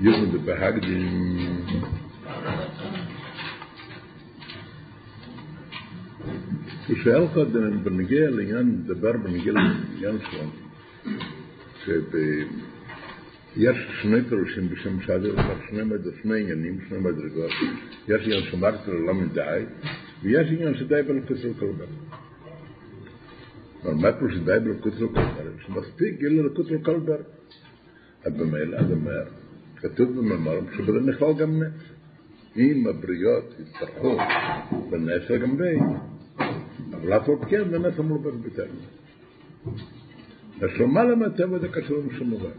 יום בהגדים כשאל קודם בנגיע לעניין, דבר בנגיע לעניין שלו, שיש שני פירושים בשם שדר, שני, שני עניינים, שני מדרגות, יש עניין שאמרתי לו לא מדי, ויש עניין שדי בלקוץ כל בר. אבל מה פירוש שדי בלקוץ כל בר? שמספיק גיל ללקוץ כל בר. אז במילא, אז אומר, כתוב במאמר שבזה נכלל גם נס. אם הבריות יצטרכו בנס גם בי, אבל אף עוד כן, בנס אמרו בביתנו. אז למעלה מהטבע זה קשור עם שום דבר.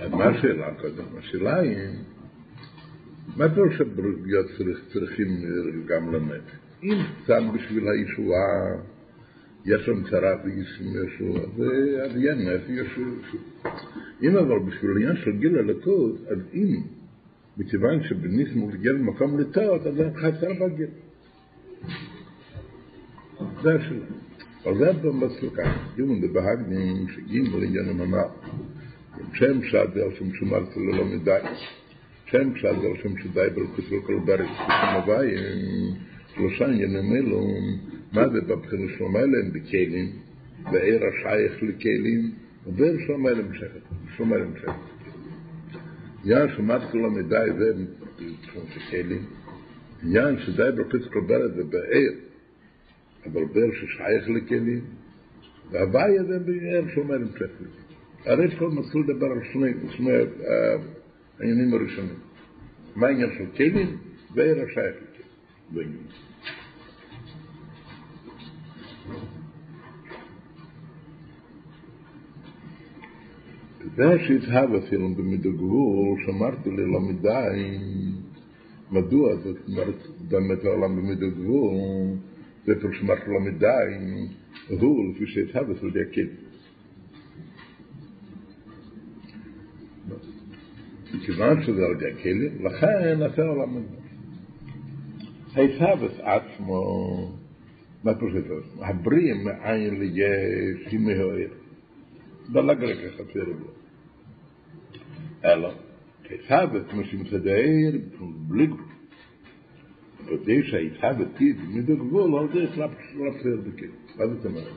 אז מה השאלה קודם? השאלה היא, מה פירוש הבריות צריכים גם לנס? אם סתם בשביל הישועה יש שם צרת איסים ישו, אז אז ין, אז ישו, אם אבל בשביל עניין של גיל הלקות, אז אם, מכיוון שבניס מוגיע למקום לטעות, אז אני חסר בגיל. זה השאלה. אז זה הדבר מסוכה. אם הוא בבהג נמשגים ולעניין הממה, שם שעד זה על שום מדי, שם שעד זה על שום שדאי כל ברכות של מבאים, שלושה עניינים אלו, מה זה בבחינות שלום האלה הם בכלים, ועיר השייך לכלים, ובאר שלום האלה משכת, שלום האלה משכת. עניין שמעת כולה מדי זה בבחינות הכלים, עניין שדי בפיס קובלת זה בעיר, אבל באר ששייך לכלים, והבעיה זה בעיר שלום האלה משכת. הרי כל מסלול דבר על שני העניינים הראשונים. מה העניין של כלים? ועיר השייך לכלים. wings. Das ist habe film beim der Gul, so macht die Lamidai. Madu az mart da mit der Lamidai er beim der Gul, der für smart Lamidai, Gul für sich habe für der Kind. Ich. היתהבס עצמו, מה פירוש היתהבס? הבריא מאין ליש, היא מהוער. בלגרק החצר בו. אלא, היתהבס, כמו שמסדר, בלי גבול. כדי שהיתהבס תיד מידו גבול, על זה לפסר בכלים. מה זאת אומרת?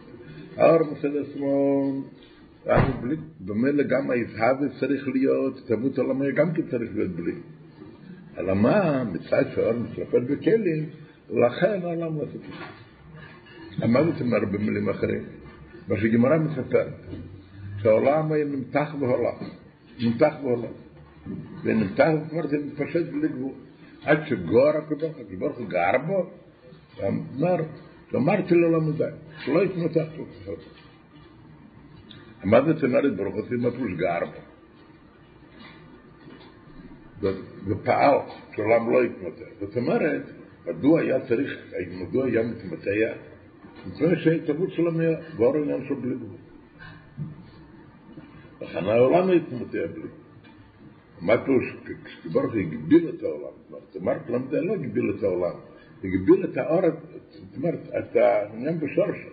האור מסדר עצמו, במילא גם היתהבס צריך להיות, תרבות עולמי גם כן צריך להיות בלי. אלא מה, מצד שהאור מתלפת בכלים, לכן העולם לא תקף. מה זאת אומרת במילים אחרים? מה שגמרא מספרת, שהעולם היה נמתח בעולם, נמתח בעולם. ונמתח, כלומר זה מתפשט בלי גבול. עד שגור הקדוש, הקדוש גר בו, ואמר, אמרתי לו מדי, שלא יתמתח לו. מה זאת אומרת ברוך הוא, מה פירוש גר בו? ופעל, שהעולם לא יתמתח. זאת אומרת, מדוע היה צריך, מדוע היה מתמתח? מפני שההתהוות שלו היה כבר עניין של בלי גבול. לכן העולם התמתח בלי גבול. מה פירוש, כשברוך הוא הגביל את העולם, זאת אומרת, למדה לא הגביל את העולם, הגביל את האור, זאת אומרת, את העניין בשורשו.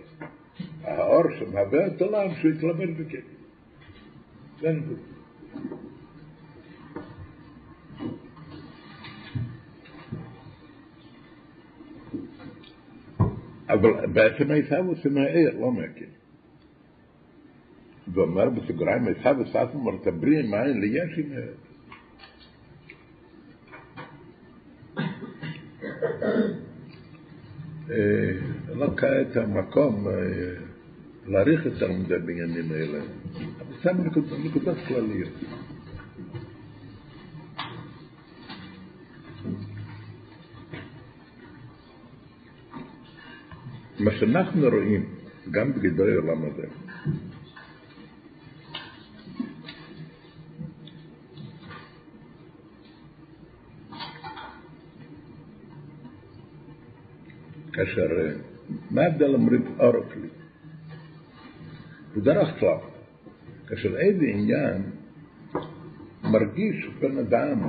האור שמהווה את העולם שהוא יתלבט בכן. זה נקודה. מהעיר, לא מהכן. ואומר בסוגריים, העיסאוויס אף אומר, תבריא מעין ליש עם העיר. לא כעת המקום להעריך יותר מדי בעניינים האלה, אבל שם נקודות כלליות. מה שאנחנו רואים, גם בגדרי העולם הזה, כאשר, מה ההבדל אומרים אור כלי? בדרך כלל, כאשר איזה עניין מרגיש בן אדם.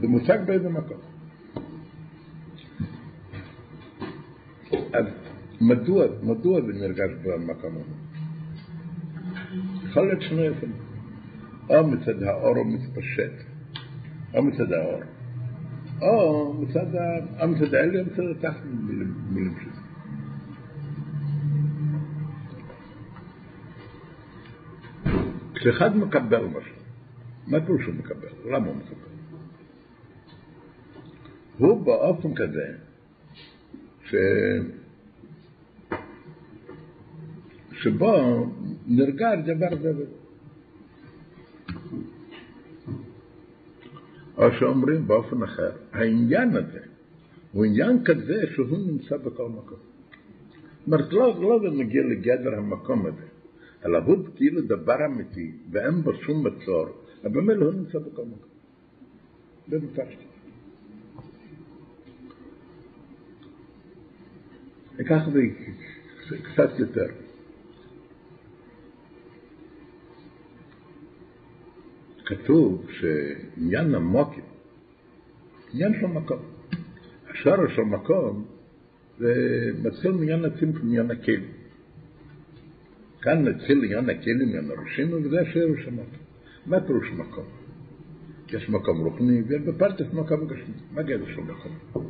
זה מושג באיזה מקום. מדוע, מדוע זה נרגש במקום הזה? יכול להיות שני אופנים. או מצד האור הוא מתפשט, או מצד האור, או מצד, ה... או מצד העליון, מצד התחת מילים פשוטים. כשאחד מקבל משהו, מה פירוש הוא מקבל? למה הוא מקבל? הוא באופן כזה, ש... שבו נרגע דבר דבר. או שאומרים באופן אחר, העניין הזה הוא עניין כזה שהוא נמצא בכל מקום. אומרת, לא, לא מגיע לגדר המקום הזה, אלא הוא כאילו דבר אמיתי, ואין בו שום מצור, אבל הוא נמצא בכל מקום. זה בפשטות. ניקח את זה קצת יותר. כתוב שעניין המוקים, עניין של מקום. השורש של מקום זה מתחיל מעניין הצמצום, מעניין הכלים. כאן נתחיל עניין הכלים, עניין הראשים, וזה השורש של מקום. מה פירוש מקום? יש מקום רוחני, ובפרטס מקום גשמי. מה גדר של מקום?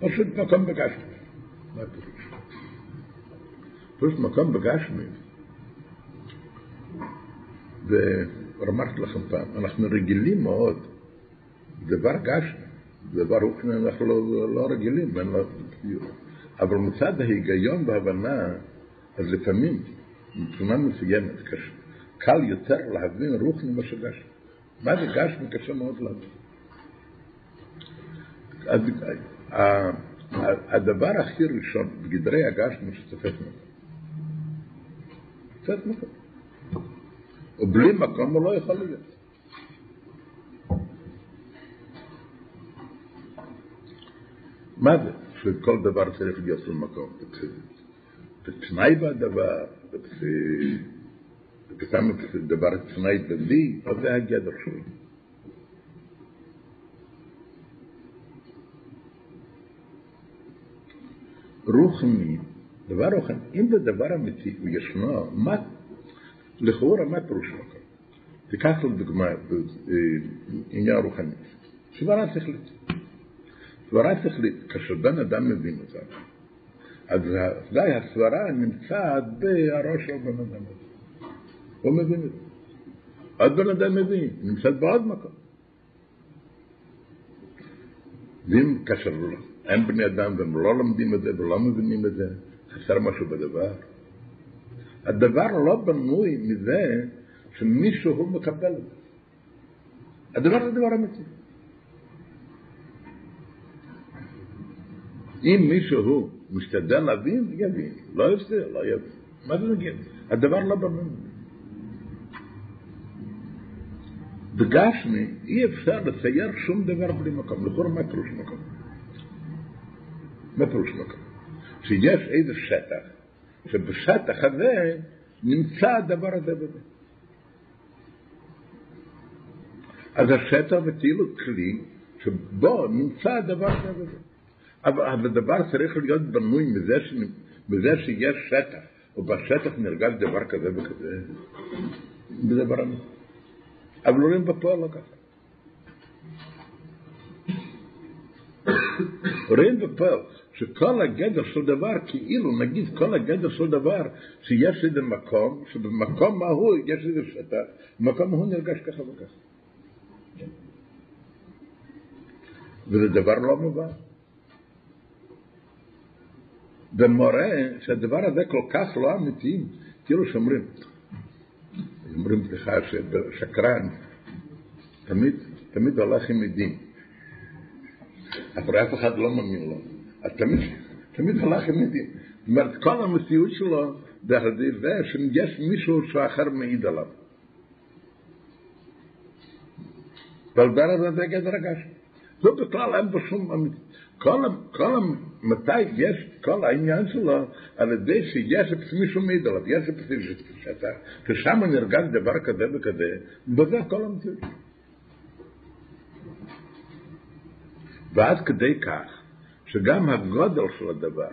פשוט מקום בגשמי. מה פירוש? פשוט מקום בגשמי. ואמרתי לכם פעם, אנחנו רגילים מאוד, דבר גשמי, דבר רוחני אנחנו לא, לא רגילים, לו אבל מצד ההיגיון וההבנה, אז לפעמים, מבחינה מסוימת, קל יותר להבין רוחני מאשר גשמי. מה זה גשמי? קשה מאוד להבין. הדבר הכי ראשון בגדרי הגשמי שצופף מקום. צופף מקום. ובלי מקום הוא לא יכול להיות. מה זה? שכל דבר צריך להיות במקום. בתנאי בדבר, וכמה דבר תנאי בלי, אז זה הגדר שלו. רוחני, דבר רוחני, אם זה דבר אמיתי וישנו, מה לכאורה מה פירוש מקום? תיקח לדוגמה עניין רוחני, סברה שכלית. סברה שכלית, כאשר בן אדם מבין אותה, אז ודאי הסברה נמצאת בראש של בן אדם הזה. הוא מבין את זה. עוד בן אדם מבין, נמצאת בעוד מקום. ואם כאשר אין בני אדם והם לא לומדים את זה ולא מבינים את זה, חסר משהו בדבר. הדבר לא בנוי מזה שמישהו מקבל את זה. הדבר זה דבר אמיתי. אם מישהו משתדל להבין, יבין. לא יוצא, לא יבין. מה זה נגיד? הדבר לא בנוי. בגשמי אי אפשר לצייר שום דבר בלי מקום. לכאורה מה פירוש מקום? מה פירוש מקום? שיש איזה שטח שבשטח הזה נמצא הדבר הזה בזה. אז השטח כאילו כלי שבו נמצא הדבר הזה בזה. אבל הדבר צריך להיות בנוי מזה, ש... מזה שיש שטח, ובשטח נרגש דבר כזה וכזה. זה דבר אמיתי. אבל רואים בפועל לא ככה. רואים בפועל שכל הגדר של דבר, כאילו נגיד כל הגדר של דבר, שיש איזה מקום, שבמקום ההוא יש איזה שטח, במקום ההוא נרגש ככה וככה. וזה דבר לא מובן. ומורה שהדבר הזה כל כך לא אמיתי, כאילו שאומרים, אומרים לך ששקרן תמיד, תמיד הולך עם עדים, אבל אף אחד לא מאמין לו. תמיד, תמיד הלך עם עדים. זאת אומרת, כל המציאות שלו זה זה שיש מישהו שאחר מעיד עליו. והדבר הזה זה גדר הגש. זה בכלל אין בו שום אמיתי. כל, כל, מתי יש, כל העניין שלו, על ידי שיש את מישהו מעיד עליו, יש את שאתה, ששם נרגש דבר כזה וכזה, וזה כל המציאות. ועד כדי כך, שגם הגודל של הדבר,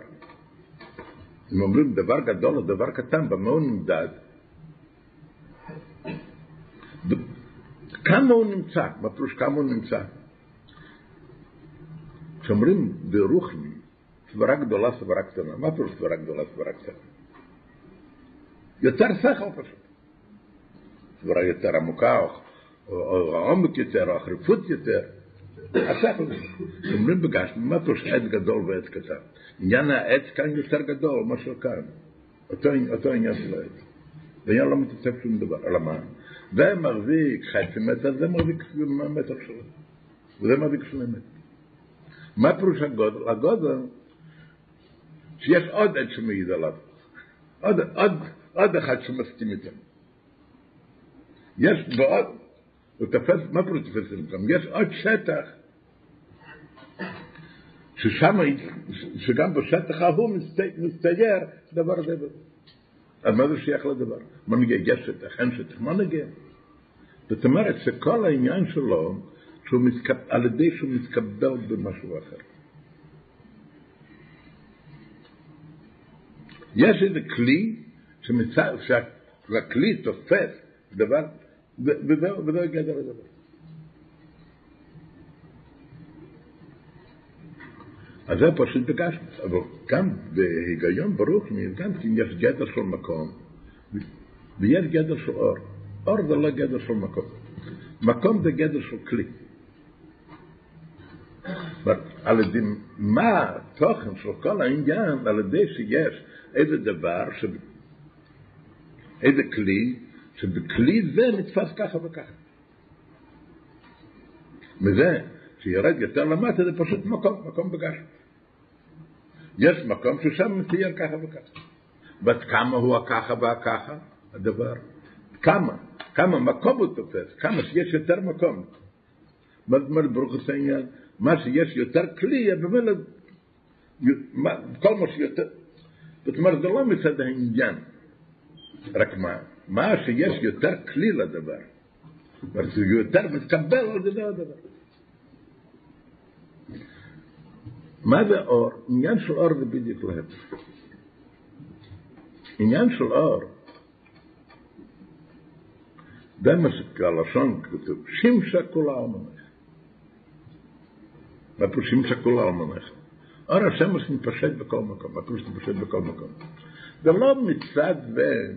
אם אומרים דבר גדול או דבר קטן, במה הוא נמדד? כמה הוא נמצא? מה פירוש כמה הוא נמצא? כשאומרים ברוחני, סברה גדולה, סברה קטנה, מה פירוש סברה גדולה, סברה קטנה? יותר שכל פשוט. סברה יותר עמוקה, או, או עומק יותר, או חריפות יותר. השכל. אומרים בגשמי, מה פירוש עץ גדול ועץ קטן? עניין העץ כאן יותר גדול מאשר כאן. אותו, עניין של העץ. ועניין לא מתעצב שום דבר. אלא מה? זה מחזיק חצי מטר, זה מחזיק מטר שלו. וזה מחזיק שני מטר. מה פירוש הגודל? הגודל, שיש עוד עץ שמעיד עליו. עוד, אחד שמסכים איתם. יש בעוד, הוא תופס, מה פירוש תופס איתם? יש עוד שטח ששם, שגם בשטח ההוא מסתייר דבר הזה. אז מה זה שייך לדבר? מה נגיע? יש שטח, אין שטח, מה נגיע? זאת אומרת שכל העניין שלו, שהוא מתקב... על ידי שהוא מתקבל במשהו אחר. יש איזה כלי שמצא, שהכלי תופס דבר, וזה גדר הדבר. אז זה פשוט בגשמי, אבל גם בהיגיון ברוך גם כן יש גדר של מקום, ויש גדר של אור. אור זה לא גדר של מקום. מקום זה גדר של כלי. על ידי מה התוכן של כל העניין, על ידי שיש איזה דבר. איזה כלי, שבכלי זה נתפס ככה וככה. מזה שירד יותר למטה זה פשוט מקום, מקום בגשם. יש מקום ששם מצייר ככה וככה. בת כמה הוא הככה והככה, הדבר. כמה, כמה מקום הוא תופס, כמה שיש יותר מקום. מה זאת אומרת ברוך העניין? מה שיש יותר כלי, במילא, כל מה שיותר, זאת אומרת, זה לא מצד העניין, רק מה, מה שיש יותר כלי לדבר, זה יותר מתקבל על ידי הדבר. מה זה אור? עניין של אור זה בדיוק להפך. עניין של אור, זה מה שהלשון כתוב, שימשה כולה עלמנך. מה פירוש שימשה כולה עלמנך? אור השמש מתפשט בכל מקום, מה פירוש מתפשט בכל מקום? זה לא מצד זה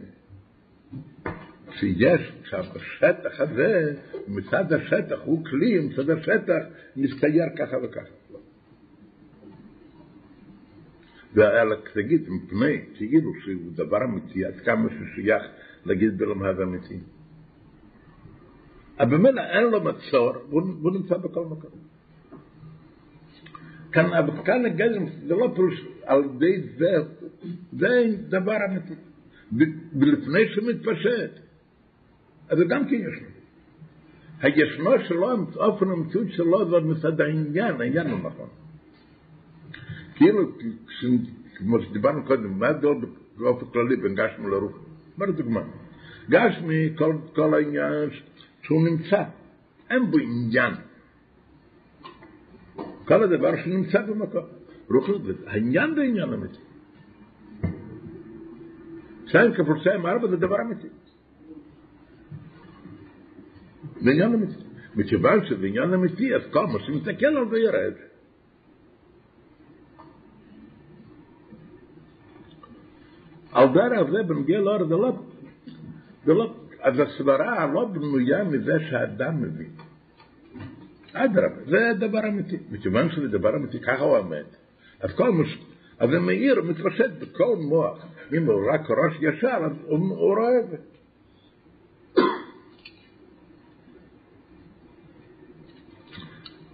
שיש שהשטח הזה, מצד השטח הוא כלי, מצד השטח מסתייר ככה וככה. ועל תגיד, מפני כאילו שהוא דבר אמיתי, עד כמה ששייך להגיד בלמד אמיתי. אבל במילא אין לו מצור, והוא נמצא בכל מקום. כאן, כאן הגזם, זה לא פירוש על ידי זה, זה דבר אמיתי. ולפני שמתפשט, אז גם כן ישנו. הישנו שלו, אופן המציאות שלו, זה מצד העניין, העניין הוא נכון. כאילו, כמו שדיברנו קודם, מה ההבדל באופן כללי בין גשמי לרוח? מה לדוגמה? גשמי, כל, כל העניין שהוא נמצא, אין בו עניין. כל הדבר שנמצא במקום. רוח העניין זה עניין אמיתי. שתיים כפול שתיים ארבע זה דבר אמיתי. זה עניין אמיתי. מכיוון שזה עניין אמיתי, אז כל מה שמסתכל על זה ירד. על דרך זה בנגיע לאור זה לא, זה לא, אז הסברה לא בנויה מזה שהאדם מבין. אדרבה, זה דבר אמיתי. מכיוון שזה דבר אמיתי, ככה הוא עומד. אז כל מש... אז זה מאיר, מתפשט בכל מוח. אם הוא רק ראש ישר, אז הוא, הוא רואה את זה.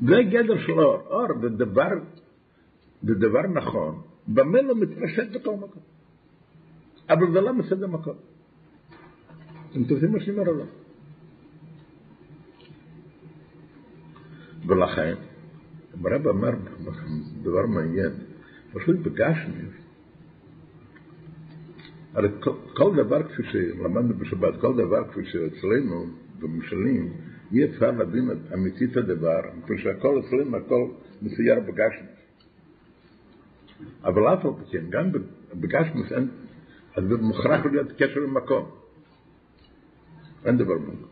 זה גדר של אור. אור זה דבר, זה דבר נכון. במה לא מתפשט בכל מקום. אבל זה לא בסדר מקום. אתם תופסים מה שאני אומר או לא? ולכן, הרב אמר דבר מעניין, פשוט בגשמי, הרי כל דבר כפי שלמדנו בשבת, כל דבר כפי שאצלנו במשלים, אי אפשר להבין אמיתית הדבר, מפני שהכל אצלנו, הכל מסייר בגשמי. אבל אף על פי כן, גם בגשמוס אין, אז זה מוכרח להיות קשר למקום. אין דבר מעניין.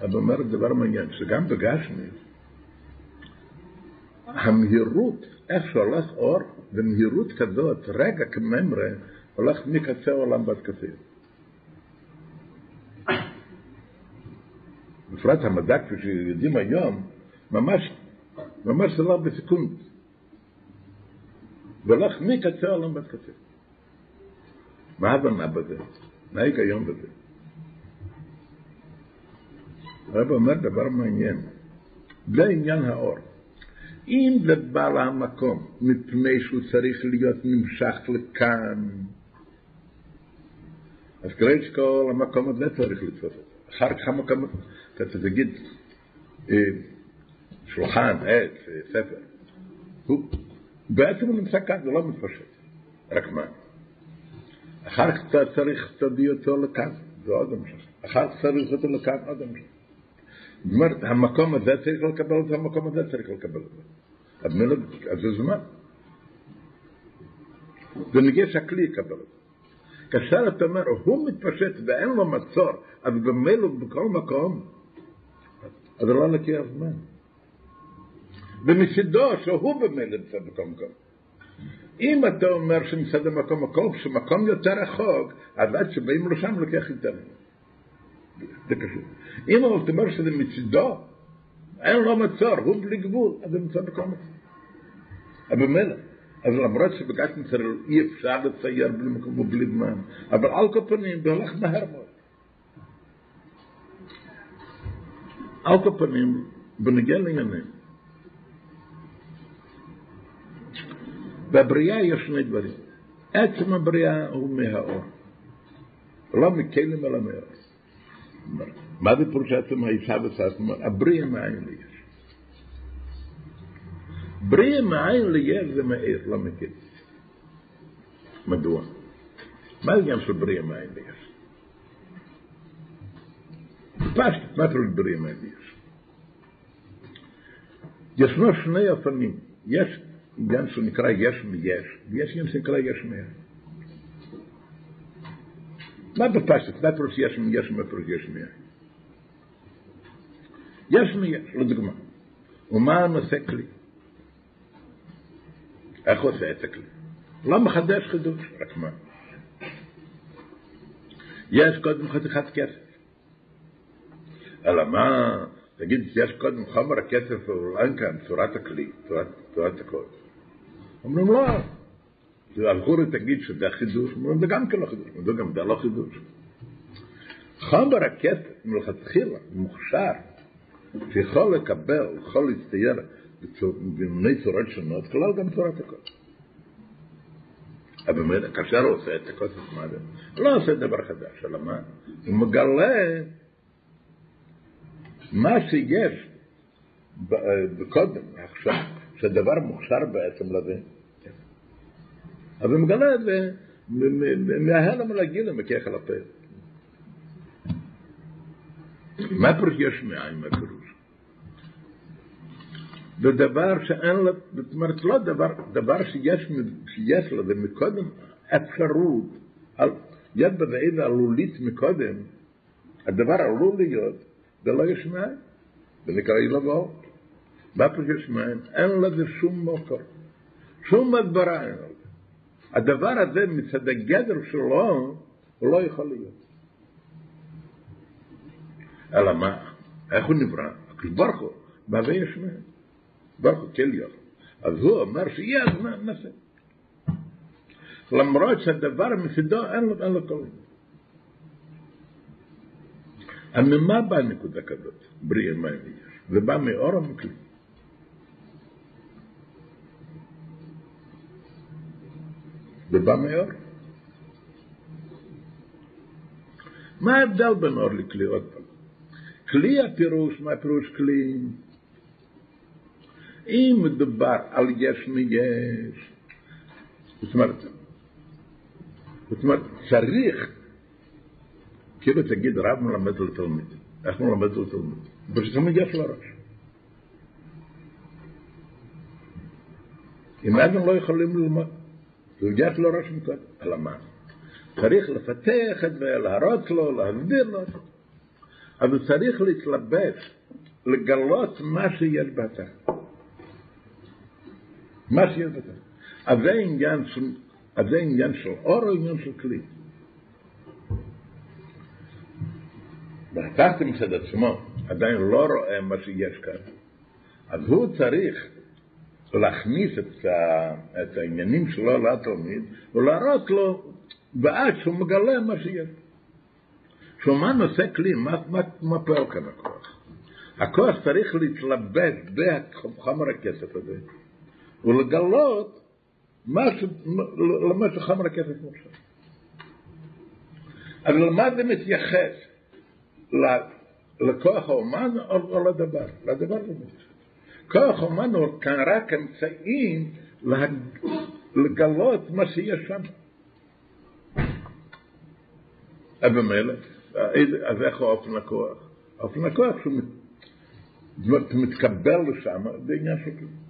אבל אומר דבר מעניין, שגם בגשמוס, המהירות, איך שהולך אור, במהירות כזאת, רגע כממרה, הולך מקצה העולם ועד קצה. בפרט המדע, כפי שיודעים היום, ממש, ממש זה לא בסקונד. והולך מקצה העולם ועד קצה. מה ההבנה בזה? מה ההיגיון בזה? הרב אומר דבר מעניין. זה עניין האור. אם זה בא למקום מפני שהוא צריך להיות נמשך לכאן, אז כרגע כל המקום הזה צריך לתפוס את זה. אחר כך המקום, אתה תגיד, שולחן, עץ, ספר. הוא, בעצם נמצא כאן, זה לא מתפשט. רק מה? אחר כך אתה צריך להביא אותו לכאן, זה עוד המשך. אחר צריך לכאן, עוד המשך. זאת אומרת, המקום הזה צריך לקבל אותו, המקום הזה צריך לקבל אותו. אז זה זמן. ונגיש יקבל אותו. כאשר אתה אומר, הוא מתפשט ואין לו מצור, אז במילא בכל מקום, אז לא לוקח זמן. ומצידו שהוא במילא נמצא בכל מקום. אם אתה אומר שמצד המקום מקום, כשמקום יותר רחוק, אז עד שבאים לשם לוקח יותר. זה קשור. אם אתה אומר שזה מצידו, אין לו מצור, הוא בלי גבול, אז זה נמצא בכל מקום. אבל במילא. אז למרות שבגשם ישראל אי אפשר לצייר בלי מקום ובלי זמן, אבל על כל פנים זה הולך מהר מאוד. על כל פנים, בנגיע לעניינים, בבריאה יש שני דברים. עצם הבריאה הוא מהאור. לא מכלים אלא מהאור. מה זה פירוש עצם האישה וסעת? הבריאה מאין לי יש. בריאה מאין לי יש זה מאיר, לא מכיר. מדוע? מה העניין של בריאה מאין לי יש? פשט, מה פירוש בריאה מאין לי יש? ישנו שני אופנים. יש עניין שנקרא יש מיש, ויש עניין שנקרא יש מיש. מה בפשט? מה פירוש יש מיש ומה פירוש יש מיש? יש מיש, לדוגמה, ומה הנושא כלי? איך עושה את הכלי? לא מחדש חידוש, רק מה? יש קודם חתיכת כסף. אלא מה, תגיד, יש קודם חומר הכסף, הוא אין כאן צורת הכלי, צורת, צורת הכל. אומרים לא, הלכו תגיד שזה החידוש, אומרים זה גם כן לא חידוש, אומרים גם זה לא חידוש. חומר הכסף מלכתחילה מוכשר, שיכול לקבל, יכול להצטייר במיני צורות שונות, כלל גם צורת הכל. אבל באמת, כאשר הוא עושה את הכוסף מה זה? הוא לא עושה דבר חדש, אלא מה? הוא מגלה מה שיש בקודם, עכשיו, שהדבר מוכשר בעצם לזה. אבל הוא מגלה את זה מההלם לגיל מכך על הפה. מה פירוש יש מאין, מה פירוש? זה דבר שאין לו, זאת אומרת, לא דבר, דבר שיש, שיש לו, זה מקודם אפשרות, על, בזה איזה עלולית מקודם, הדבר עלול להיות, זה לא יש מאין, זה נקרא אילבו. מה פירוש יש מאין? אין לזה שום מוקר, שום הדברה אין לזה. הדבר הזה מצד הגדר שלו, הוא לא יכול להיות. אלא מה? איך הוא נברא? מה זה יש מאין? ברוך הוא כן. אז הוא אומר שיהיה הזמן, נעשה. למרות שהדבר מצידו אין לו, אין לו כל אבל ממה באה נקודה כזאת, בריאה מים ויש? זה בא מאור או מכלי? זה בא מאור. מה ההבדל בין אור לכלי? עוד פעם. כלי הפירוש, מה הפירוש כלי? אם מדובר על יש מיש, זאת אומרת, זאת אומרת, צריך, כאילו תגיד רב מלמד לתלמיד, איך מלמד לתלמיד? ושתלמיד יש לו ראש. אם אבן לא יכולים ללמוד, יש לו ראש מקודם. אלא מה? צריך לפתח את זה, להראות לו, להסביר לו. הוא צריך להתלבש, לגלות מה שיש בתא. מה שיש בתא. אז זה עניין של, אור או עניין של כלי. והתחת מצד עצמו עדיין לא רואה מה שיש כאן. אז הוא צריך להכניס את, ה, את העניינים שלו לתלמיד ולהראות לו, ואז שהוא מגלה מה שיש. מה נושא כלי, מה, מה, מה פועל כאן הכוח? הכוח צריך להתלבט בחומר הכסף הזה ולגלות מה, למה שחומר הכסף מוכשר. אבל למה זה מתייחס? לכוח האומן או לדבר? לדבר זה מתייחס. כוח אומן הוא כאן רק אמצעים לגלות מה שיש שם. אבל מילא, אז איך אופן הכוח? אופן הכוח שהוא מתקבל לשם, זה עניין של כלום.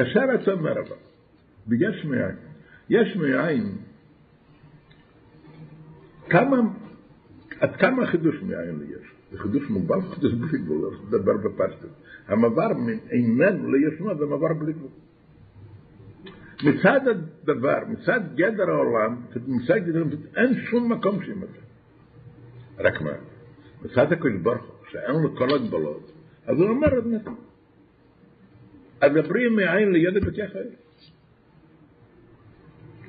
אתה אומר אבל, ויש מאין, יש מאין, כמה, עד כמה חידוש מאין יש? זה חידוש מוגבל, חידוש בלי גבול, דבר בפשטות. המעבר מאיננו לישנו זה מעבר בלי גבול. מצד הדבר, מצד גדר העולם, מצד גדר, אין שום מקום שימצא. רק מה? מצד הקדוש ברוך שאין לו כל הגבלות, אז הוא אומר את זה. אז דברי מעין ליד בתי חיים.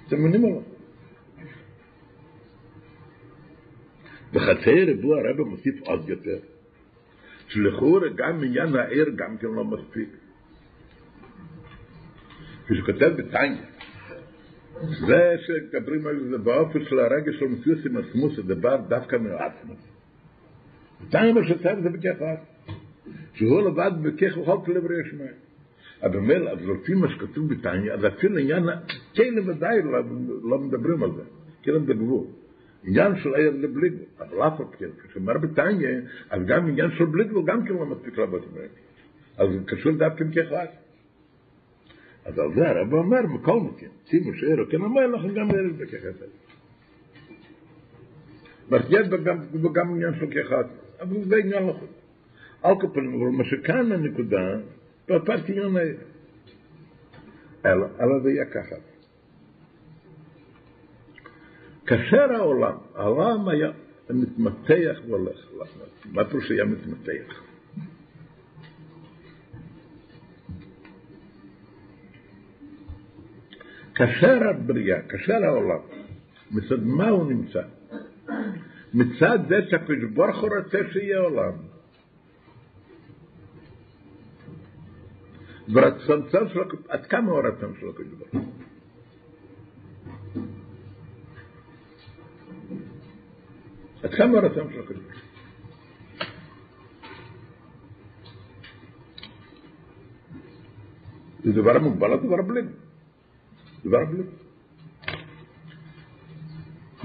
אתם מבינים עליו. בחצי ריבוע הרב מוסיף עוד יותר. שלכאורה גם עניין העיר גם כן לא מספיק. כשהוא כותב בטניה, זה שדברים על זה באופן של הרגש של מציאות עם עצמוס, זה דבר דווקא מעצמוס. בטניה מה שצריך זה בכך שהוא לבד בכך וכל כלי בריא השמיים. אז לפי מה שכתוב בטניה, אז אפילו עניין, כן ודאי לא מדברים על זה, כן בגבול. עניין של עיר לבלי גבול, אבל אף על כן, כשאומר בתניא, אז גם עניין של בלי גבול גם כן לא מספיק לעבוד עם אז זה קשור דווקא עם כאחד. אז על זה הרב אומר, מכל מקום, שימו שעיר, כן אומר לכם גם עיר בכאחד. יש גם עניין של כאחד, אבל זה עניין לחוד. על כל פנים, אבל מה שכאן הנקודה, פרטי עניין העיר. אלא זה יהיה ככה. כאשר העולם, העולם היה מתמתח והולך, מה פירוש היה מתמתח? כאשר הבריאה, כאשר העולם, מצד מה הוא נמצא? מצד זה שהקדוש ברוך הוא רוצה שיהיה עולם. ורצון של עד כמה הוא רצון של הקדוש ברוך הוא? עד כמה הרצון של הקדוש זה דבר מוגבל, דבר בלי. דבר בלי.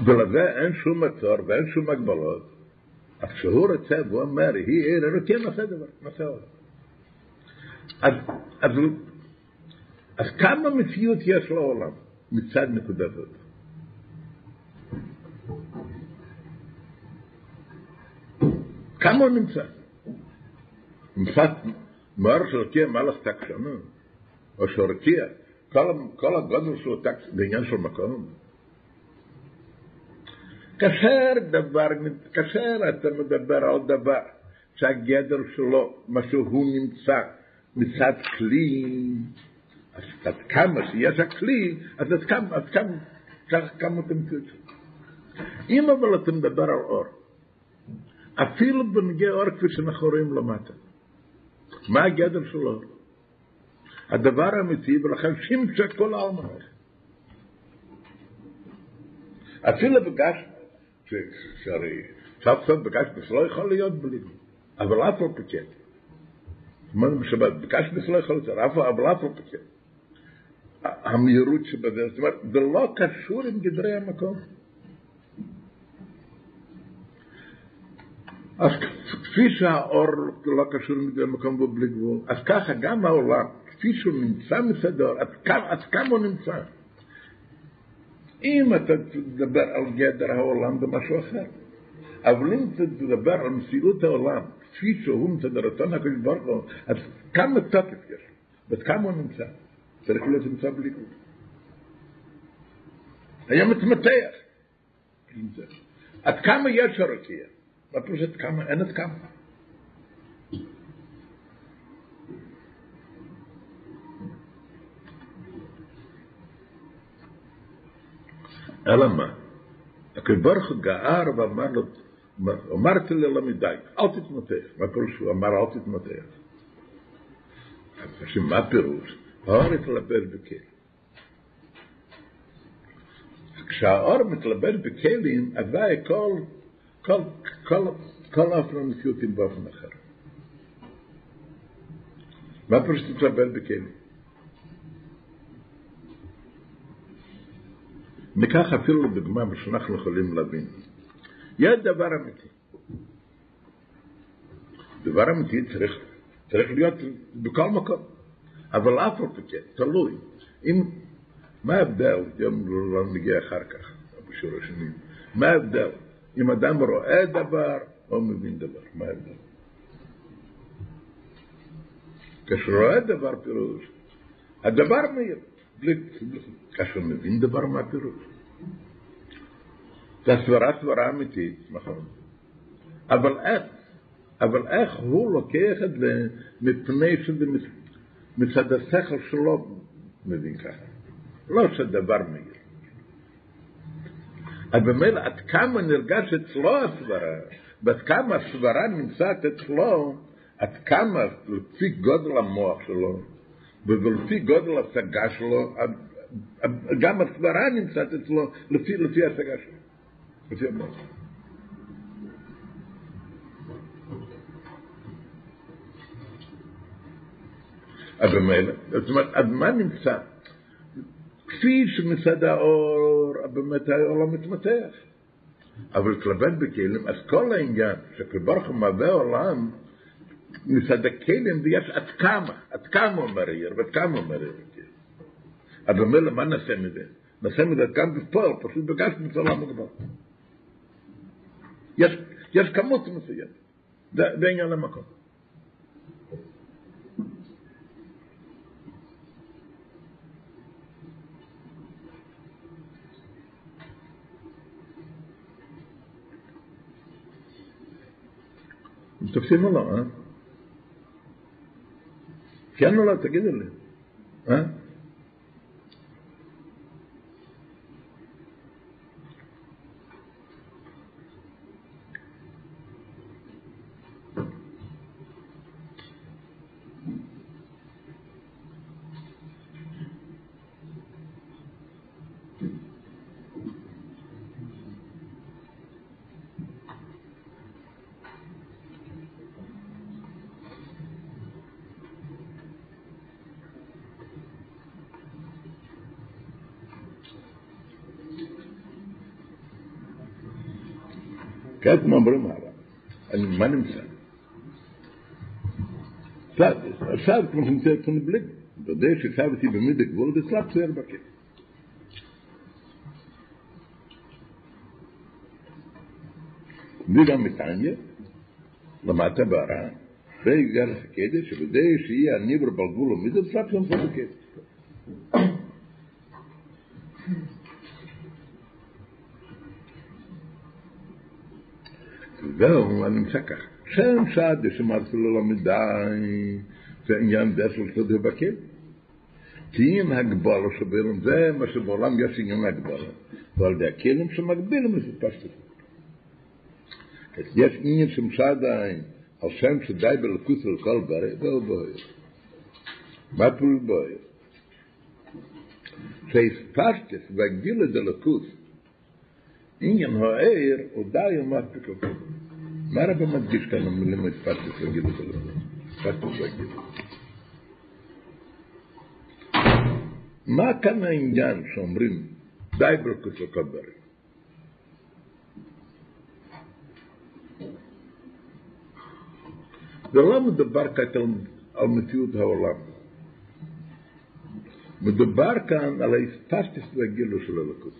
ולזה אין שום מצור ואין שום הגבלות. אז כשהוא רוצה והוא אומר, היא עיר אלוקים, נעשה דבר, נעשה עוד. אז, אז, אז כמה מציאות יש לעולם מצד נקודה זאת? כמה הוא נמצא? נמצא מאור של רקיע מלך תק שנה, או של רקיע, כל הגודל שלו תק בעניין של מקום. כאשר דבר, כאשר אתה מדבר על דבר שהגדר שלו, מה שהוא נמצא מצד כלי, אז עד כמה שיש הכלי, אז עד כמה, עד כמה, כמה אתה מצא. אם אבל אתה מדבר על אור, אפילו בנגיע אור כפי שאנחנו רואים למטה. מה הגדר של אור? הדבר האמיתי, ולכן שימצא כל העלמא. אפילו בגש, שהרי סוף סוף בגש לא יכול להיות בלי, אבל אף על פי כן. אמרנו בשבת, בגש לא יכול להיות, אבל אף על פי כן. המהירות שבזה, זאת אומרת, זה לא קשור עם גדרי המקום. אז כפי שהאור לא קשור למקום בו בלי גבול, אז ככה גם העולם, כפי שהוא נמצא מסדר, כמה, עד כמה הוא נמצא. אם אתה תדבר על גדר העולם במשהו אחר. אבל אם אתה תדבר על מציאות העולם, כפי שהוא מצד הרצון הקדוש ברוך הוא, אז כמה תוקף יש? וכמה הוא נמצא? צריך להיות נמצא בלי גבול. היה מתמתח. עד כמה יש הרקיע? מה פירוש עד כמה? אין עד כמה. אלא מה? הקדוש ברוך הוא גער ואמר לו, אמרתי ללמידי, אל תתמתח. מה פירוש הוא אמר אל תתמתח? מה פירוש? האור התלבש בכלים. כשהאור מתלבש בכלים, הווי כל, כל, כל, כל המציאותים באופן אחר. מה פירוש להתלבש בכלים? ניקח אפילו דוגמה שאנחנו יכולים להבין. יש דבר אמיתי. דבר אמיתי צריך, צריך להיות בכל מקום. אבל אף על פי כן, תלוי. אם, מה ההבדל, יום לא נגיע אחר כך, בשור השני, מה ההבדל? אם אדם רואה דבר או מבין דבר, מה ההבדל? כשרואה דבר פירוש, הדבר מאיר, כאשר מבין דבר מה פירוש. זה סברה אמיתית, נכון. אבל איך, אבל איך הוא לוקח את זה מפני שזה מצד השכל שלו מבין ככה. לא שדבר מאיר. אז במילא עד כמה נרגש אצלו הסברה, ועד כמה הסברה נמצאת אצלו, עד כמה לפי גודל המוח שלו, ולפי גודל ההשגה שלו, גם הסברה נמצאת אצלו לפי, לפי ההשגה שלו, המוח. אז במילא, זאת אומרת, אז מה נמצא? כפי שמצד האור, באמת העולם מתמתח. אבל להתלבט בכלים, אז כל העניין שכברוך מהווה עולם, מצד הכלים, ויש עד כמה, עד כמה הוא מריר, ועד כמה הוא מריר. אז במילא, מה נעשה מזה? נעשה מזה גם בפועל, פשוט בגשנו את העולם הגדול. יש, יש כמות מסוימת, זה עניין המקום. תופסים או לא, אה? כן או לא? תגידו לי. אה? עכשיו, כמו שנמצא אצלנו בלי, אתה יודע שכתבתי במידה גבול, זה סלאפ צייר בכיף. וגם מתניה, למטה בהרע, והגיע לך קדש, שבדי שיהיה הניבר בגבול ומידה, סלאפ צייר בכיף. זהו, אני נמצא ככה. שם שד, שאמרתי לו לא מדי, זה עניין זה של סודר כי אם הגבל או שבירם זה מה שבעולם יש עניין הגבל. ועל זה הכלים שמקבילים זה פשטר. יש עניין שמשה עדיין על שם שדאי בלכות על כל ברי, זה הוא בוי. מה פה בוער? בוי? שיש פשטר וגיל את זה עניין הוער הוא די ומאת פקוקו. מה רבה מדגיש כאן המילים את פשטר וגיל את זה רק מושגים. מה כאן העניין שאומרים די ברכושות הדברים? ולא מדובר כעת על, על מציאות העולם. מדובר כאן על ההספסטס והגילוי של הלכות.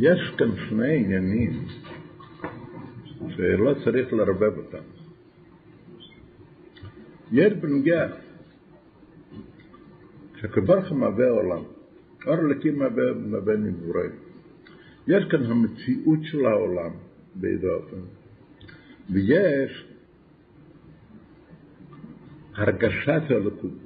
יש כאן שני עניינים שלא צריך לרבב אותם. יש בנוגע כשקבר מהווה עולם, אור אלוקים מהווה נבורי. יש כאן המציאות של העולם באיזה אופן, ויש הרגשת האלוקות.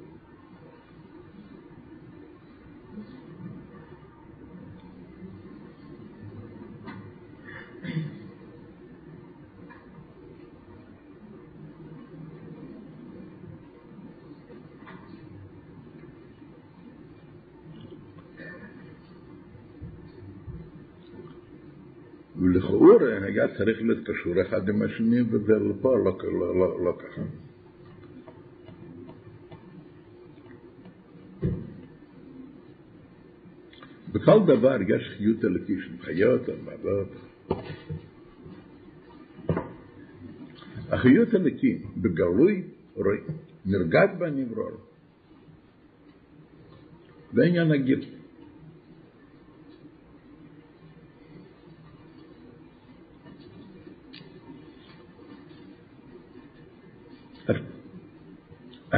היה צריך להיות קשור אחד עם השני, וזה פה לא, לא, לא, לא ככה. בכל דבר יש חיות אלוקי של חיות או מעלות. החיות אלוקי בגלוי רואים, נרגש בנברור. זה עניין הגיל.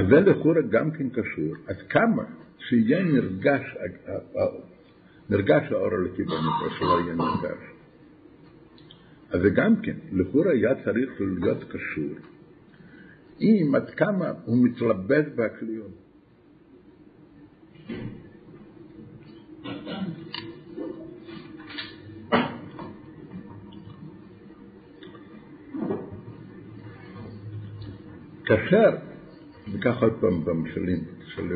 אז זה לכאורה גם כן קשור, עד כמה שיהיה נרגש, נרגש האור הלקי במקרה שלא יהיה נרגש. אז זה גם כן, לכאורה היה צריך להיות קשור עם עד כמה הוא מתלבט בהכליות. כאשר ניקח עוד פעם במשלים, של...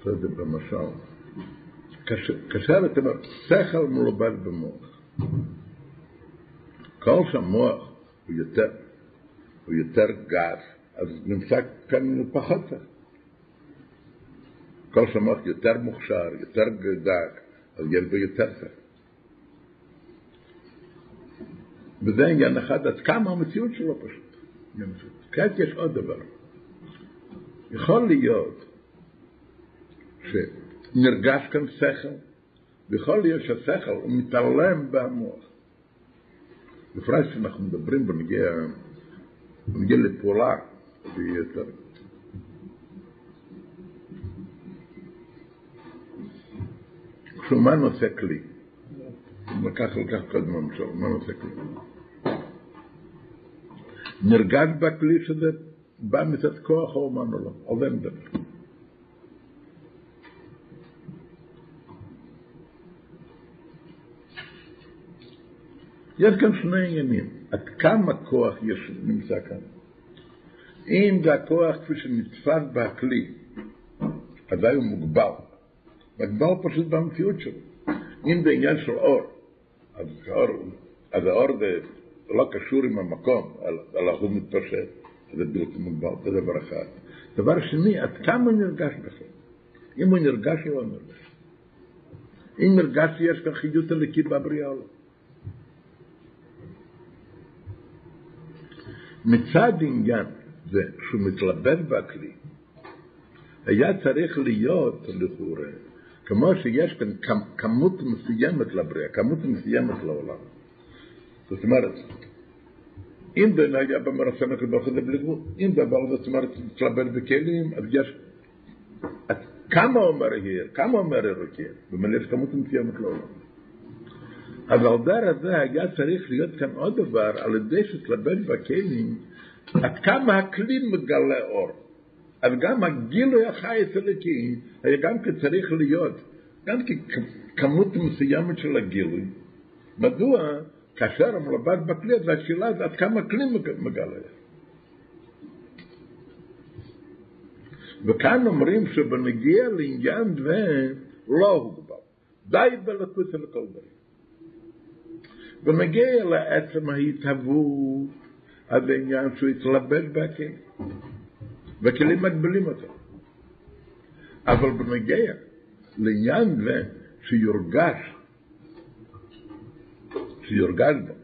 בסדר, במשל. כאשר אתה אומר, שכל מלובד במוח. כל שהמוח הוא יותר, הוא יותר גס, אז נמצא כאן פחות שכל. כל שהמוח יותר מוכשר, יותר דק, אז יש בו יותר שכל. וזה עניין אחד, עד כמה המציאות שלו פשוט. כעת יש עוד דבר. יכול להיות שנרגש כאן שכל, ויכול להיות שהשכל הוא מתעלם במוח. בפרט שאנחנו מדברים בנגיע, בנגיע לפעולה, ויותר. כשמה נושא כלי? לקח לקח קודם מה נושא כלי? נרגש בכלי שזה בא מצד כוח האומן או לא, על זה מדבר. יש כאן שני עניינים, עד כמה כוח יש, נמצא כאן. אם זה הכוח כפי שנתפס בכלי, אזי הוא מוגבל. מוגבל פשוט במציאות שלו. אם זה עניין של אור, אז האור, אז האור זה לא קשור עם המקום, אלא הוא מתפשט, זה בלתי מוגבל, זה דבר אחד. דבר שני, עד כמה נרגש בכם? אם הוא נרגש או לא נרגש. אם נרגש שיש כאן חיות הליקית בבריאה או לא. מצד עניין זה שהוא מתלבט בכלי, היה צריך להיות לכאורה, כמו שיש כאן כמות מסוימת לבריאה, כמות מסוימת לעולם. זאת אומרת, אם בן היה במרסן הקדוש ברוך הוא זה בלי גבול, אם דבר זאת אומרת מתלבט בכלים, אז יש כמה אומר hier, כמה אומר אלוקי, במילא יש כמות מסוימת לעולם. אז על דרך זה היה צריך להיות כאן עוד דבר, על ידי שתלבט בכלים, עד כמה הכלי מגלה אור. אז גם הגילוי החי אלוקי היה גם כן צריך להיות, גם ככמות מסוימת של הגילוי. מדוע? כאשר המלבט בכלי, אז השאלה זה עד כמה הכלי מגלה. וכאן אומרים שבנגיע לעניין זה לא הוגבל. די בלקוס אל כל דברים. בנגיע לעצם ההתהוות, אז העניין שהוא יתלבש בכלים. וכלים מגבילים אותו. אבל בנגיע לעניין זה שיורגש, שיורגש בו,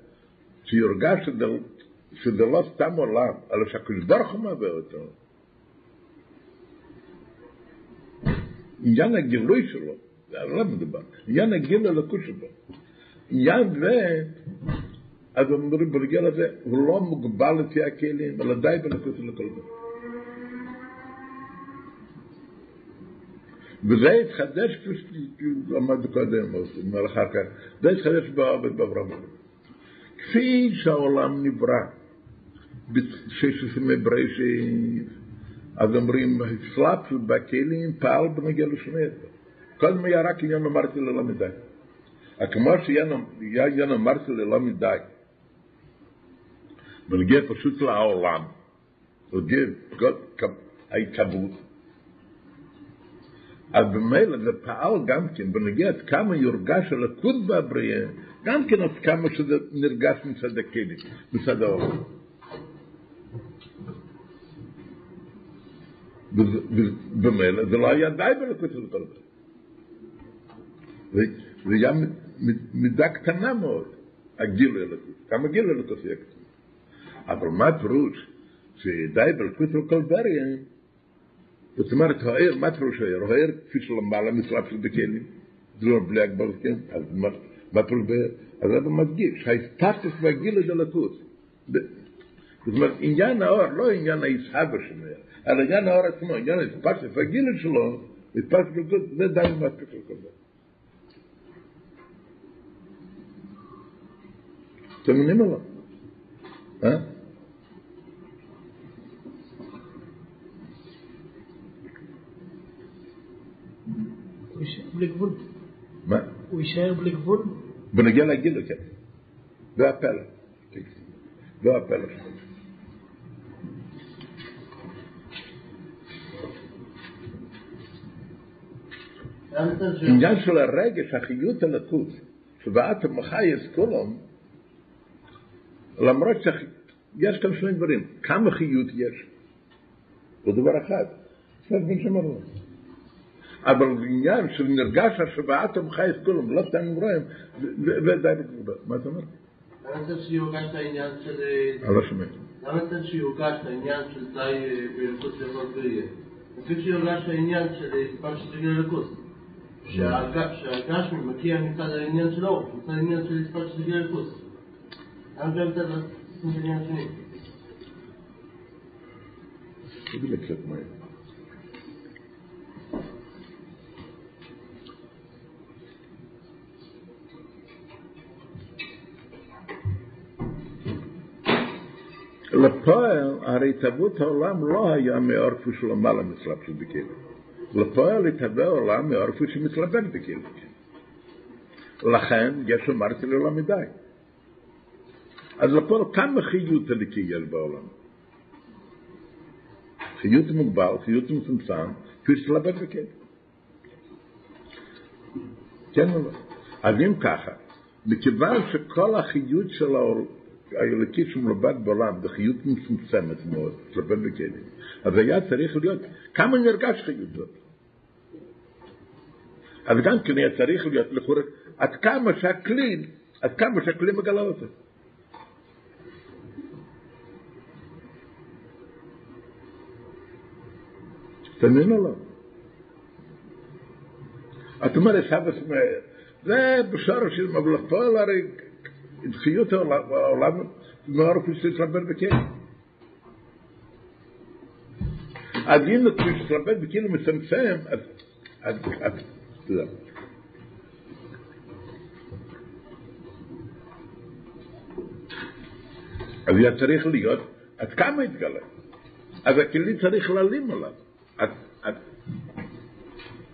שיורגש שזה לא סתם עולם, אלא שהקדוש ברוך הוא מעבר אותו, עניין הגילוי שלו, זה לא מדובר, עניין הגילוי הלקוש שלו. עניין זה, אז אומרים ברגל הזה, הוא לא מוגבל לפי הכלים, אלא די בלקוש של הכל דבר. וזה התחדש כפי שלמד קודם, או אומר אחר כך, זה התחדש בעובד באברהם. כפי שהעולם נברא, בששת ימי בראשית, אז אומרים, הסלאפ בכלים פעל בנגיע לשמד. קודם היה רק עניין אמרתי ללא מדי. כמו שהיה עניין אמרתי ללא מדי, בנגיע פשוט לעולם, בנגיע ההתהוות, אז במילא זה פעל גם כן, בנגיע עד כמה יורגש הלכות בבריאה, גם כן עד כמה שזה נרגש מצד הכלים, מצד העולם. במילא זה לא היה די בלקוט של כל זה היה מידה קטנה מאוד, הגילוי אלוקות. כמה אלוקות יהיה קטן. אבל מה פירוש שדי בלקוט של כל בריה, זאת אומרת, האיר, מה פירוש האיר? האיר כפי שלמעלה מצרף של בכלים, זה לא בלי הגבל, כן? אז מה פירוש באיר? אז זה מדגיש, ההסטטוס והגילוי של אלוקות. זאת אומרת, עניין האור, לא עניין הישהבה של האיר. על עניין האור עצמו, עניין הספקת הגיל שלו, הספקת בגוד, זה די מספיק לכל דבר. אתם מבינים או לא? אה? הוא יישאר בלי גבול. מה? הוא יישאר בלי גבול? בנגיע לגיל, כן. זה הפלא. זה הפלא שלו. עניין של הרגש, החיות הלקות, שבאת מחייס כולם, למרות שיש כאן שני דברים, כמה חיות יש? זה דבר אחד, זה בן שמרנו. אבל עניין של נרגש השבעת המחייס כולם, לא סתם רואים, זה די בגבול. מה אתה אומר? למה צריך שיורגש את העניין של... אני לא שומע. למה צריך שיורגש את העניין של די בלכות לכל בריאה? צריך שיורגש את העניין של פעם שתגיע ללכות. שהגשמי מגיע מצד העניין של האור, מצד העניין של הספק של גיל אלפוס. למה זה מצד העניין השני? תגיד לי קצת מהר. לפועל, הרי התהוות העולם לא היה מאור כפי שהוא למעלה מצלב של בכלים. לפועל יתהווה עולם מאורפו שמתלבט בכלים. לכן יש אמרתי לא מדי. אז לפועל כמה חיות הליקי יש בעולם? חיות מוגבל, חיות מצומצם, כפי שתלבט בכלים. כן או לא? אז אם ככה, מכיוון שכל החיות של האלוקי שמלובד בעולם בחיות מצומצמת מאוד, תלבט בכלים, אז היה צריך להיות, כמה נרגש חיות זאת? אז גם כן היה צריך להיות לכאורה, עד כמה שהכלי, עד כמה שהכלי מגלה אותו. תמינו לו. את אומרת, זה בשורש של מבלפול, הרי חיות העולם מאוד כפי שתתרבן בכלא. אז אם כפי שתתרבן בכלא מצמצם, אז... אז... היה צריך להיות, עד כמה התגלה? אז הכלי צריך להעלים עליו. עד, עד,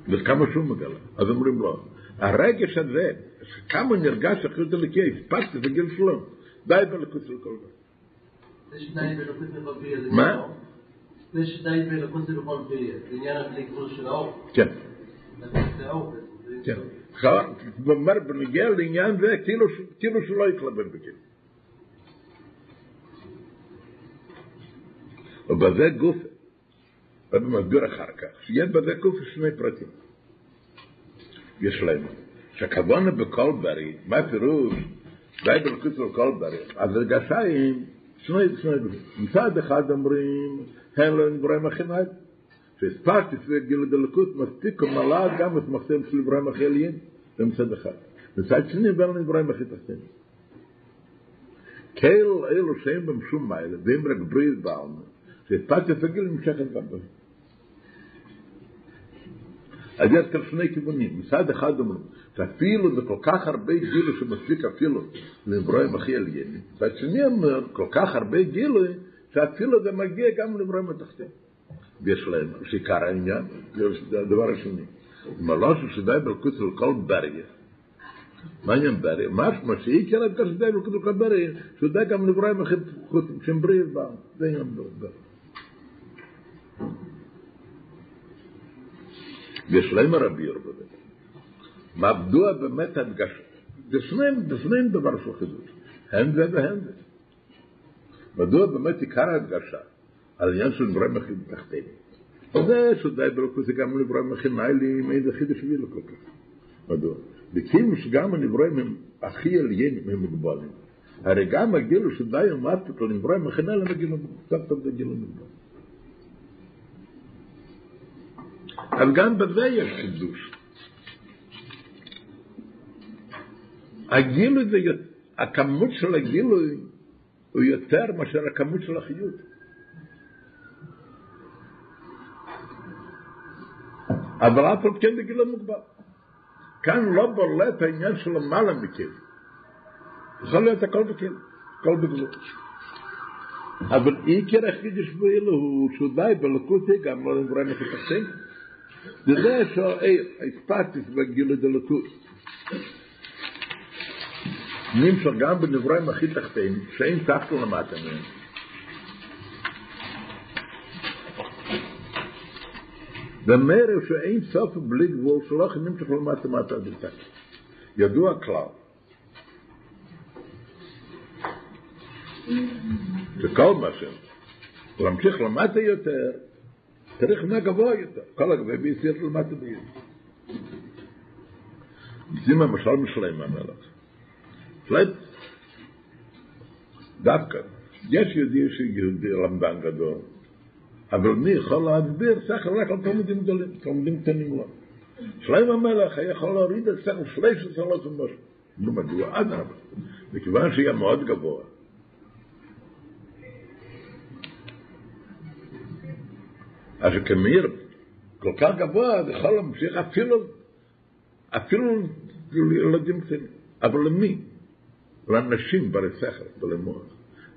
וכמה שהוא מגלה. אז אומרים לו, הרגש הזה, כמה נרגש אחריות אלוקי, הספקתי את הגיל שלו, די בלכות של כל דבר. זה שדי בלוקות לכל פיה, זה מה? לא? זה שדי בלוקות לכל פיה, זה עניין גבול של האור. כן, זה. זה- כן. הוא אומר, בנגיע לעניין זה, כאילו כאילו שלא יתלבן בגיל. ובזה גוף, ואני מסביר אחר כך, שיש בזה גוף שני פרטים. יש להם. בקולברי בכל בריא, מה הפירוש? די בלכות בכל בריא. אז הרגשה היא שני דברים. מצד אחד אומרים, הם לא נבראים החיניים. שהספרתי סביב גיל הדלקות מספיק ומלאה גם את מחסם של נבראים החיליים, זה מצד אחד. מצד שני, ואין נבראים הכי תחתינו. כאל אלו שהם במשום מיילה, ואם רק ברית בעלמה, שהספרתי סביב גיל נמשכת גם אז יש כאן שני כיוונים. מצד אחד אומרים, שאפילו זה כל כך הרבה גילו שמספיק אפילו לאברהם הכי עליין. מצד שני אומר, כל כך הרבה גילו, שאפילו זה מגיע גם לאברהם התחתין. ויש להם שעיקר העניין, זה הדבר השני. מלושו שדי בלכות של כל ברגע. מה עניין ברגע? משמע שעיקר הדבר שדי בלכות של כל ברגע, שדי גם לאברהם הכי חוץ, שהם בריאים בה. זה עניין ברגע. ויש להם הרבי ירבו. מדוע באמת הדגש? זה שניהם, זה שניהם דבר של חידוש. הן זה והן זה. מדוע באמת עיקר ההדגשה על עניין של נבראים הכי תחתינו? זה שדי ברוך זה גם נבראים הכי ניילים, אין זה חידוש בשבילו כל כך. מדוע? וכאילו שגם הנבראים הם הכי עליינים, הם מוגבלים. הרי גם הגילו שדי לנבראים הכי ניילים, הגילו אז גם בזה יש חידוש. הגילוי זה, הכמות של הגילוי הוא יותר מאשר הכמות של החיות. אבל אף על כן בגיל המוגבל. כאן לא בולט העניין של למעלה מכם. יכול להיות הכל בכם, הכל בגלות. אבל עיקר החידוש באלו הוא שהוא די בלקותי גם לא נבראים der der so ey ich pat ist bei gilo de lotu nimmt er gab in der rein machit tachtein sein tacht und mat am ein der mer ist für ein sauf blick wo schlag nimmt er צריך מה גבוה יותר. כל הגבוה ביסיר למטה ביותר. זה למשל משלם המלך. פלט, דווקא, יש יהודי שיהודי למדן גדול, אבל מי יכול להסביר שכל רק על תלמידים גדולים, תלמידים קטנים לא. שלם המלך היה יכול להוריד את שכל שלוש עשרות ומשהו. נו מדוע? אדרבה. מכיוון שהיה מאוד גבוה. אז כמיר כל כך גבוה, זה יכול להמשיך אפילו, אפילו לילדים קטנים. אבל למי? לאנשים ברי שכל ולמוח.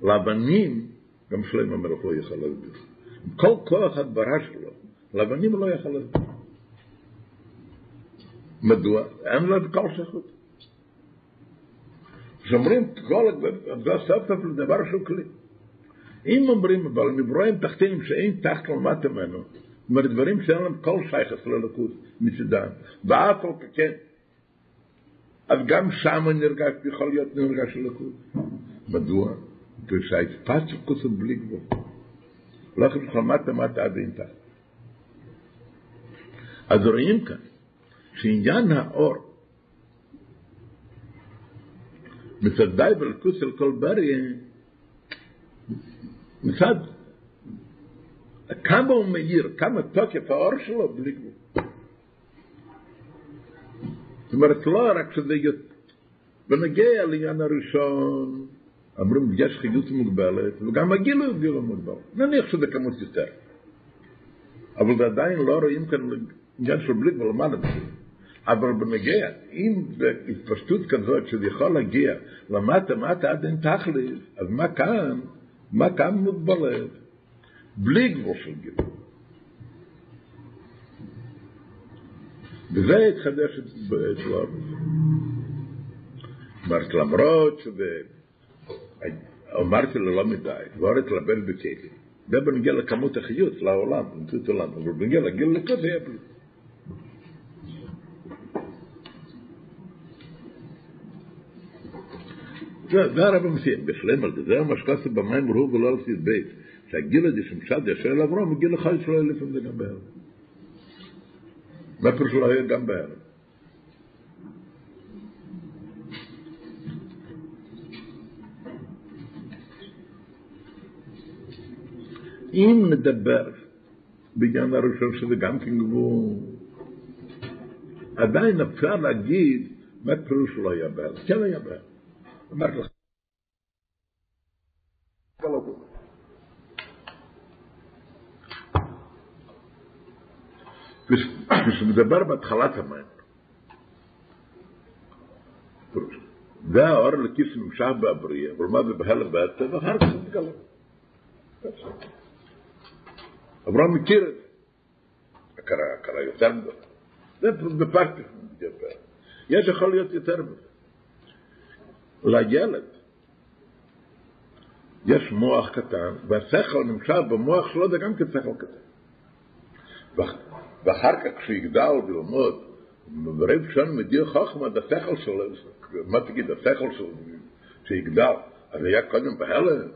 לאבנים, גם שלם המלך לא יכול להסביר. עם כל כוח הדברה שלו, לאבנים הוא לא יכול להסביר. מדוע? אין לו כל שכות. כשאומרים כל, זה סוף סוף לדבר של כלי. אם אומרים, אבל נברואים תחתינים שאין תחת למטה ממנו, זאת דברים שאין להם כל שייכת ללכות מצדם, ואף על כן, אז גם שם נרגש, יכול להיות נרגש ללכות. מדוע? שהאספציה הוא בלי גבול. לא לך מטה מטה עד אין תחת. אז רואים כאן שעניין האור מצד די בלכוס של כל בריא מצד כמה הוא מאיר, כמה תוקף האור שלו בלי גבול. זאת אומרת, לא רק שזה יותר... ונגיע לעניין הראשון, אמרים, יש חיות מוגבלת, וגם הגיל הוא גיל מוגבל. נניח שזה כמות יותר. אבל עדיין לא רואים כאן עניין של בלי גבול למעלה מזה. אבל בנגיע, אם בהתפשטות כזאת שזה יכול להגיע למטה, מטה עד אין תכלס, אז מה כאן, מה כאן מוגבלת? בלי גבול של גיל. וזה התחדש אצל הרב. אמרת, למרות שזה... אמרתי לו לא מדי, לא התלבן בכלים. זה בנגיע לכמות החיות לעולם, במציאות העולם, אבל בנגיע לגיל לכזה היה בלי. זה הרב המסיים, בשלם על זה, זה מה שכתוב במים ברור ולא על סיס בית, שהגיל הזה שמשד ישר אל אברום, הגיל לך ישראל לפעמים זה גם בערב. מה פירוש לא היה גם בערב? אם נדבר בעניין הראשון שזה גם כן גבול, עדיין אפשר להגיד מה פירוש לא היה בעל. כן היה בעל. אמרתי לך. כשמדבר בהתחלת המים, זה האור לכיס נמשך בהבריאה, אבל מה זה בהלם בעצם, ואחר כך זה מתגלה. אברהם מכיר את זה. הכרה, הכרה יותר גדולה. זה בפרקטיקה. יש יכול להיות יותר מזה. לילד יש מוח קטן, והשכל נמצא במוח שלו, זה גם כן שכל קטן. ואחר כך כשהוא יגדל ולמוד, ברב שון מדיר חוכמה, השכל שלו, מה תגיד, השכל שלו, שיגדל, אז היה קודם בהלם.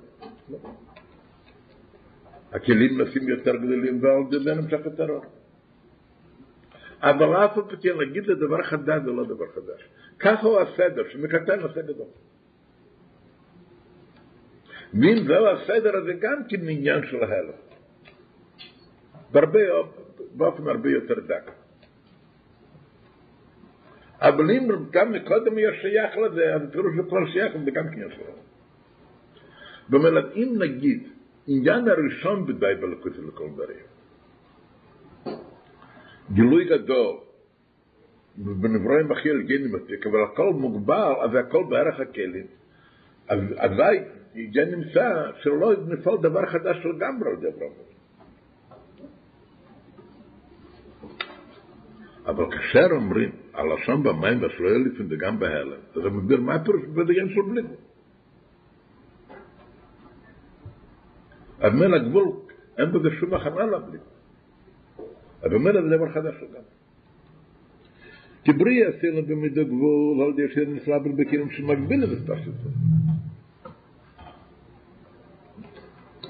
הכלים נעשים יותר גדולים ועל זה נמשך אור. אבל אף על פי כן להגיד לדבר חדש זה לא דבר חדש. ככה הוא הסדר, שמקטן עושה גדול. ואם זהו הסדר הזה גם כן עניין של ההלם. בהרבה, באופן הרבה יותר דק. אבל אם גם מקודם יהיה שייך לזה, אז פירוש לכל שייך לזה גם כן יש לו. זאת אם נגיד, עניין הראשון בדי בלכות לכל בריא. גילוי גדול, בנברואים הכי אלגנים אבל הכל מוגבל, אז הכל בערך הכלים. אז אזי זה נמצא שלא נפעל דבר חדש לגמרי על דבר אבל כאשר אומרים הלשון במים והשלויה לפעמים וגם בהלם, אז הם מסביר מה הפירוש בדיין של בלי גבול. אז מילא הגבול, אין בזה שום הכנה לבלי. אבל מילא זה דבר חדש לגמרי. כי בריא עשינו במידו גבול, על ידי שנפלא בלבקינים שמגביל את הספשת.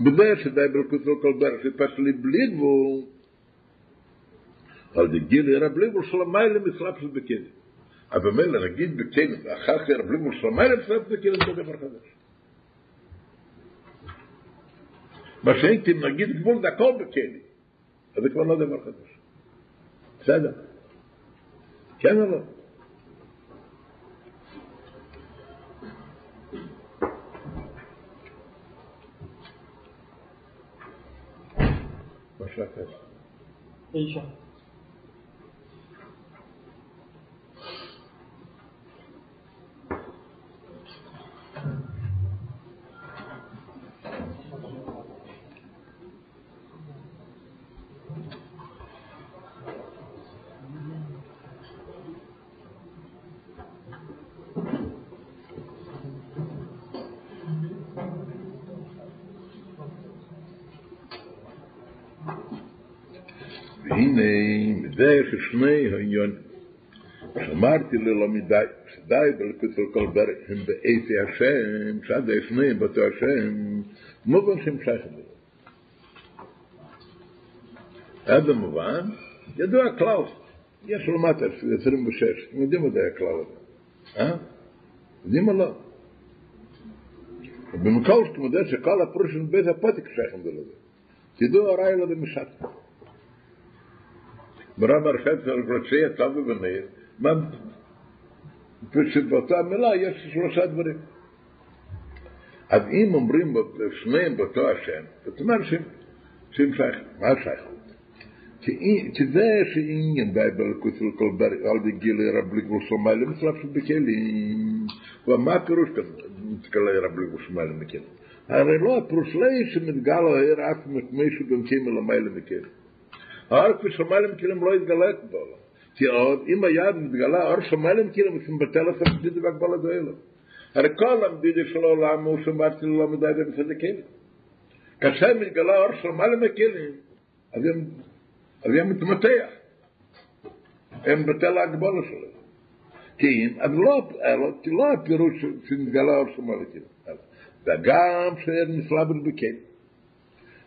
בדרך שדי בלכות לא כל דרך שפש לי בלי גבול, על די גיל ירא בלי גבול של המיילה מסלאפ של בקינים. אבל מילא נגיד בקינים, ואחר כך ירא בלי גבול של המיילה מסלאפ של בקינים, זה דבר חדש. מה שאין כי נגיד גבול זה הכל בקינים. אז זה כבר לא דבר חדש. בסדר. क्या झालं अशा תשע. והנה, מזה ששני העניין, אמרתי ללמידי, שדי בלכות של כל ברך, הם באיפי השם, שעד הישני באותו השם, מובן שהם שייכים לזה. אז במובן, ידוע כלל, יש למטה, 26, אתם יודעים זה הכלל הזה, אה? יודעים או לא? במקום שאתם יודעים שכל הפרושים בית הפתק שייכים זה לזה. תדעו הרי לא במשת. ברב הרחב של גרצ'י הטוב ובניר, מה, שבאותה מילה יש שלושה דברים. אז אם אומרים שניהם באותו השם, זאת אומרת שהם שייכים. מה שייכות? כי זה שעניין די בלכות של כל בר, על די גילי רב לגבול שלמיילה מצלב של בכלים. ומה הפירוש כזה? מתגלה רב לגבול שלמיילה מכלים. הרי לא הפירוש לא שמתגלה העיר אף מישהו גם כן מלמיילה מכלים. ארק ושמלם כאילו לא התגלה את בו. כי עוד, אם היד מתגלה, אור שמלם כאילו הם עושים בטל את הסבידי והגבל את הרי כל המדידי של העולם הוא שום לא מדי דבר שזה כאילו. כאשר הם התגלה אור שמלם כאילו, אז הם מתמתח. הם בטל ההגבולה שלו. כי אם, אז לא הפירוש שמתגלה אור שמלם כאילו. וגם שנפלא בלבי כאילו.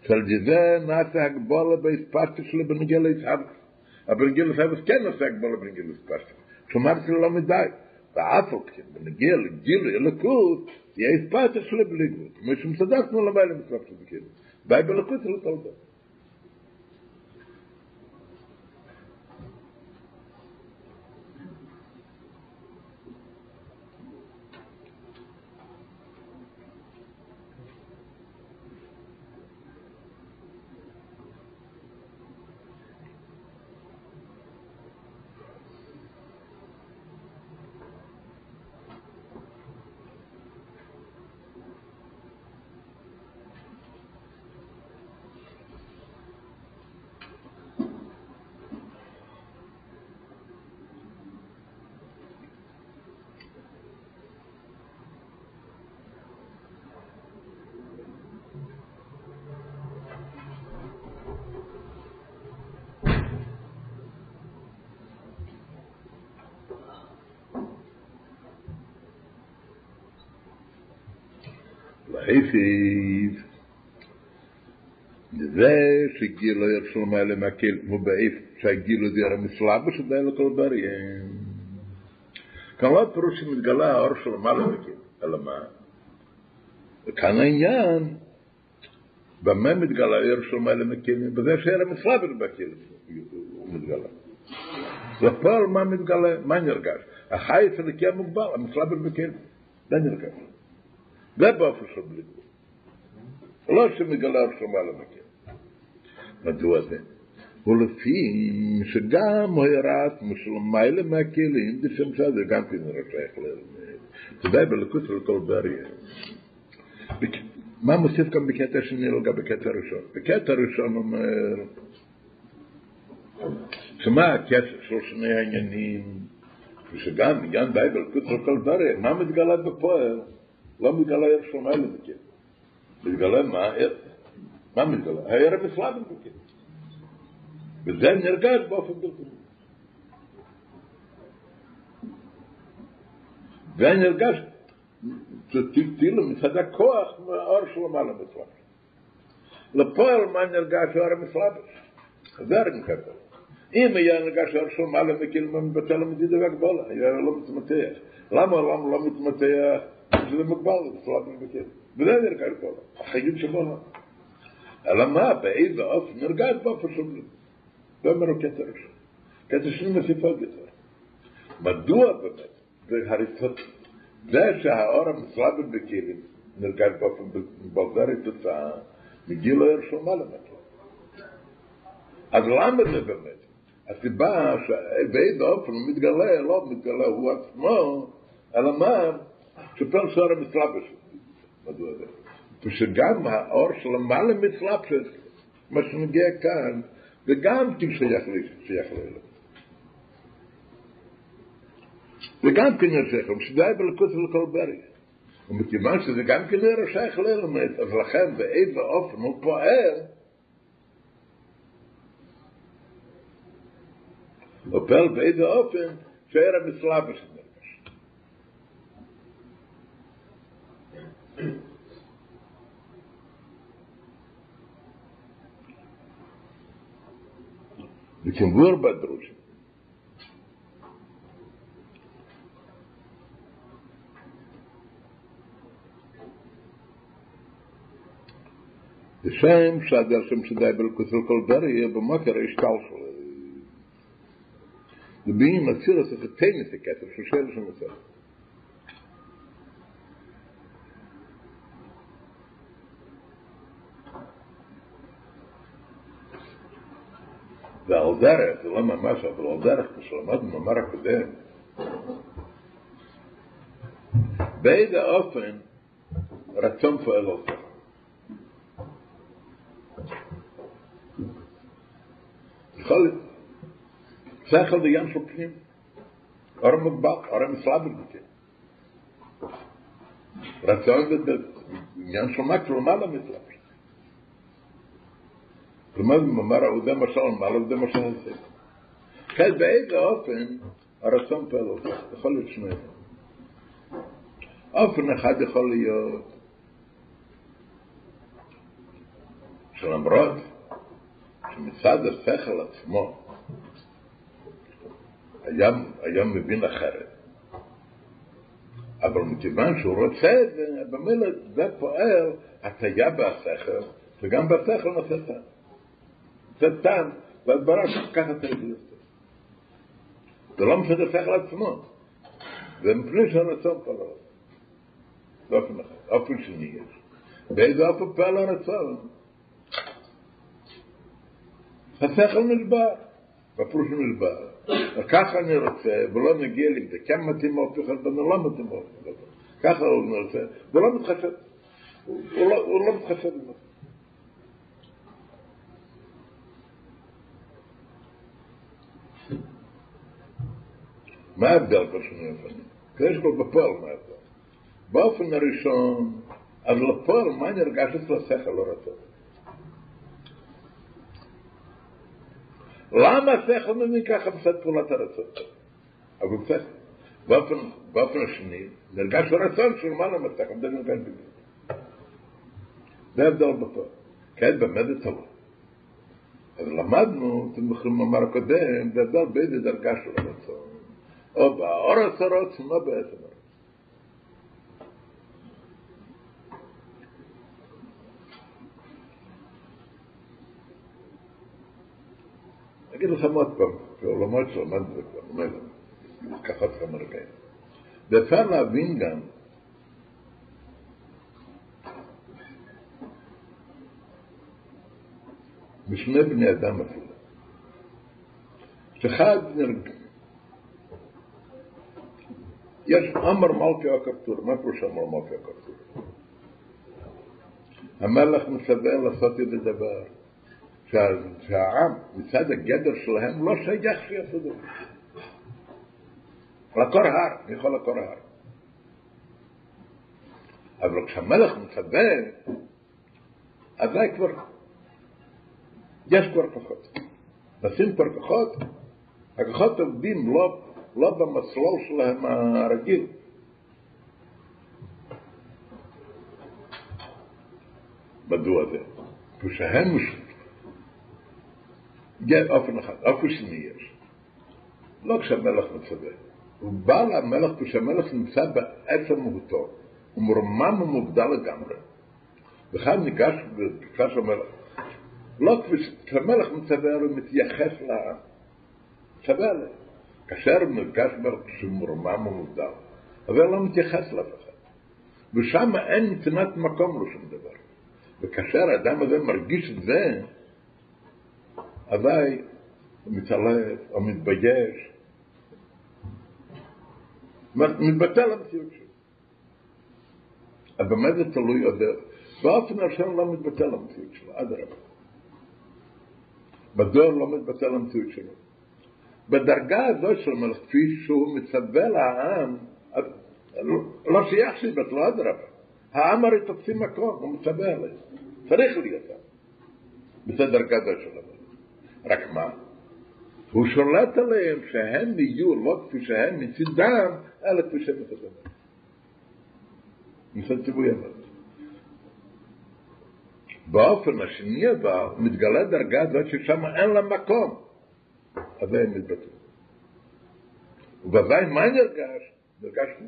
Zal je ze na te hakbollen bij het pasje zullen brengen leid hebben. Maar brengen leid hebben ze kennen ze hakbollen brengen leid pasje. Zo maar ze lang niet daar. Da afokje, brengen leid, gillen, je lekoot. Je is pasje zullen brengen leid. Maar je moet ze dat להיפיב, זה שגילו ירשום האלה מהקל, כמו באיף, שהגילו זה הרי מסלאבו שדי לכל בריים. כאן לא פירוש שמתגלה האור של המעלה מכיר, אלא מה? וכאן העניין, במה מתגלה האור של המעלה מכיר? בזה שהרי מסלאבו בכיר הוא מתגלה. בפועל מה מתגלה? מה נרגש? החי אצל הקיא מוגבל, המסלאבו בכיר. זה נרגש. זה באופן של בלי גבול. לא שמגלה הרשמה למכיר. מדוע זה? ולפי שגם הוירת משלמיילה מהכלים, דשם שזה גם כן רשייך ללמד. ודאי בלקוט של כל בריא. מה מוסיף כאן בקטע השני לגבי בקטע הראשון? בקטע הראשון אומר, שמה הקשר של שני העניינים, ושגם עניין די בלקוט של כל בריא, מה מתגלה בפועל? לא מתגלה ערך של מיילה בכן. מתגלה מה? מה מתגלה? הערב מסלאבים בכן. וזה נרגש באופן בלתי זה נרגש, זה כאילו מצד הכוח מהאור של המעלה מסלאב. לפועל מה נרגש האור המסלאב? זה הרי נקבל. אם היה נרגש האור של המעלה מכן, מבטל המדידה והגבולה, היה לא מתמתח. למה העולם לא מתמתח? שזה מוגבל, זה צורת מבקר. וזה נרגש פה, החיים שבו. אלא מה, באיזה אופן נרגש באופן שומרים. זה אומר הוא קטע ראשון. קטע שני עוד יותר. מדוע באמת, זה הריצות, זה שהאור המשרד בבקירים נרגש באופן בלברי תוצאה, מגיל לא ירשו מה למטרה. אז למה זה באמת? הסיבה שבאיזה אופן הוא מתגלה, לא מתגלה הוא עצמו, אלא מה? מדוע זה? ושגם האור של המעלה מסלבש, מה שנגיע כאן, זה גם כן שייך לאלה. זה גם כן שייך, שדי בלכות לכל ברי. ומכיוון שזה גם כן לא שייך לאלמנט, אז לכן באיזה אופן הוא פועל, הוא פועל באיזה אופן שאיר המסלבש Ведь он был бы дружен. שיימ שאַדער שומ שדאי בל קוסל קול דער יב מאכער איז טאלף. די בינ מאצירס אַ קטיינס קעטער פֿאַר של מצר. ועל דרך, זה לא ממש, אבל על דרך, כשלמדנו במאמר הקודם, באיזה אופן רצון פועל אותו. יכול להיות, שכל זה ים של פנים, אור מוגבל, אור מסלאבל בזה. רצון זה עניין של מקרו, למעלה מסלאבל. כלומר, מאמר העודה משל מעלה וזה משל הזה. כן, באיזה אופן הרצון פועל אותו, יכול להיות שני. אופן אחד יכול להיות שלמרות שמצד השכל עצמו היה, היה מבין אחרת, אבל מכיוון שהוא רוצה את זה, במילא זה פועל הטיה בשכל, וגם בשכל נושא טעם. זה טעם, והדברה ככה צריך להיות. זה לא מצד השכל עצמו, זה מפני שהרצון פועל. באופן אחד, אופן שני יש. באיזה אופן פעל הרצון? השכל נשבר, בפירוש נשבר. ככה אני רוצה, ולא נגיע לי, זה כן מתאים אופי אחד, ואני לא מתאים אופי אחד. ככה הוא רוצה, ולא מתחשב. הוא לא, לא מתחשב עם זה. מה ההבדל בשני אופנים? יש כל בפועל מה ההבדל. באופן הראשון, אז לפועל מה נרגש אצל השכל לא רצון? למה השכל מבין ככה בסד פעולת הרצון? אבל שכל. באופן, באופן השני, נרגש הרצון של מעלה מהשכל, זה נרגש בגלל. זה ההבדל בפועל. כן, באמת זה טוב. אז למדנו, אתם יכולים לומר הקודם, זה הבדל באיזה דרגה של הרצון. באור הצרות, מה בעצם הרצון. אגיד לכם עוד פעם, בעולמות שלמדנו זה כבר, אומר לנו, ככה אתכם רגעים. ואפשר להבין גם בשני בני אדם אפילו. נרג... יש אמר מלכי הכפתור, מה פירוש אמר מלכי הכפתור? המלך מצווה לעשות איזה דבר. שהעם, מצד הגדר שלהם, לא שייך שיעשו דבר. לקור הר, יכול לקור הר. אבל כשהמלך מצווה, אז זה כבר, יש כבר כוחות. נשים כבר כוחות, הכוחות עובדים לא, לא במסלול שלהם הרגיל. מדוע זה? כשהם גט אופן אחד, אופן שני יש. לא כשהמלך מצווה. הוא בא למלך כשהמלך נמצא בעצם מהותו. הוא מורמם ומובדל לגמרי. וכאן ניגש בקצת המלך. לא כשהמלך מצווה הוא מתייחס לעם. מצווה עליהם. כאשר הוא ניגש כשהוא מורמם ומובדל. אבל לא מתייחס לאף אחד. ושם אין נתינת מקום לו שום דבר. וכאשר האדם הזה מרגיש את זה, אזי הוא מתעלף או מתבייש, מתבטל המציאות שלו. אז במה זה תלוי עוד באופן הראשון לא מתבטל המציאות שלו, אדרבה. מדוע לא מתבטל המציאות שלו? בדרגה הזאת של מלך, כפי שהוא מצווה לעם, לא שייך שיבטלו, אדרבה. העם הרי תופסים מקום, הוא מצווה עליהם. צריך להיות שם. בסדר דרגה הזאת של המלך. רק מה? הוא שולט עליהם שהם יהיו לא כפי שהם מצידם, אלא כפי שהם מצדם. מצד ציווי אבל. באופן השני אבל מתגלה דרגה הזאת ששם אין לה מקום. אז זה מתבטא. ובוודאי מה נרגש? נרגש מי?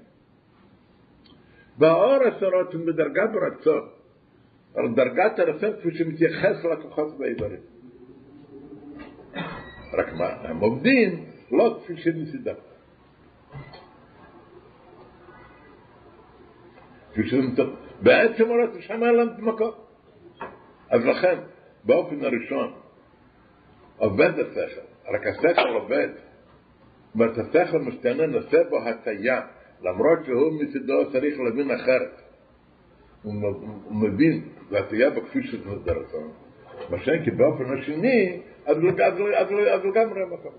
והאור הסורות הם בדרגה ברצון, על דרגת הרצון כפי שמתייחס לכוחות והאיברים. רק מה, הם עובדים לא כפי שניסידם. כפי שזה בעצם אורת שם אין להם מקום. אז לכן, באופן הראשון, עובד השכל, רק השכל עובד, זאת אומרת, השכל משתנה, נושא בו הטיה, למרות שהוא מצידו צריך להבין אחרת. הוא מבין, והטיה בו כפי שזה רצון. מה שאין כי באופן השני, אז לגמרי המקום.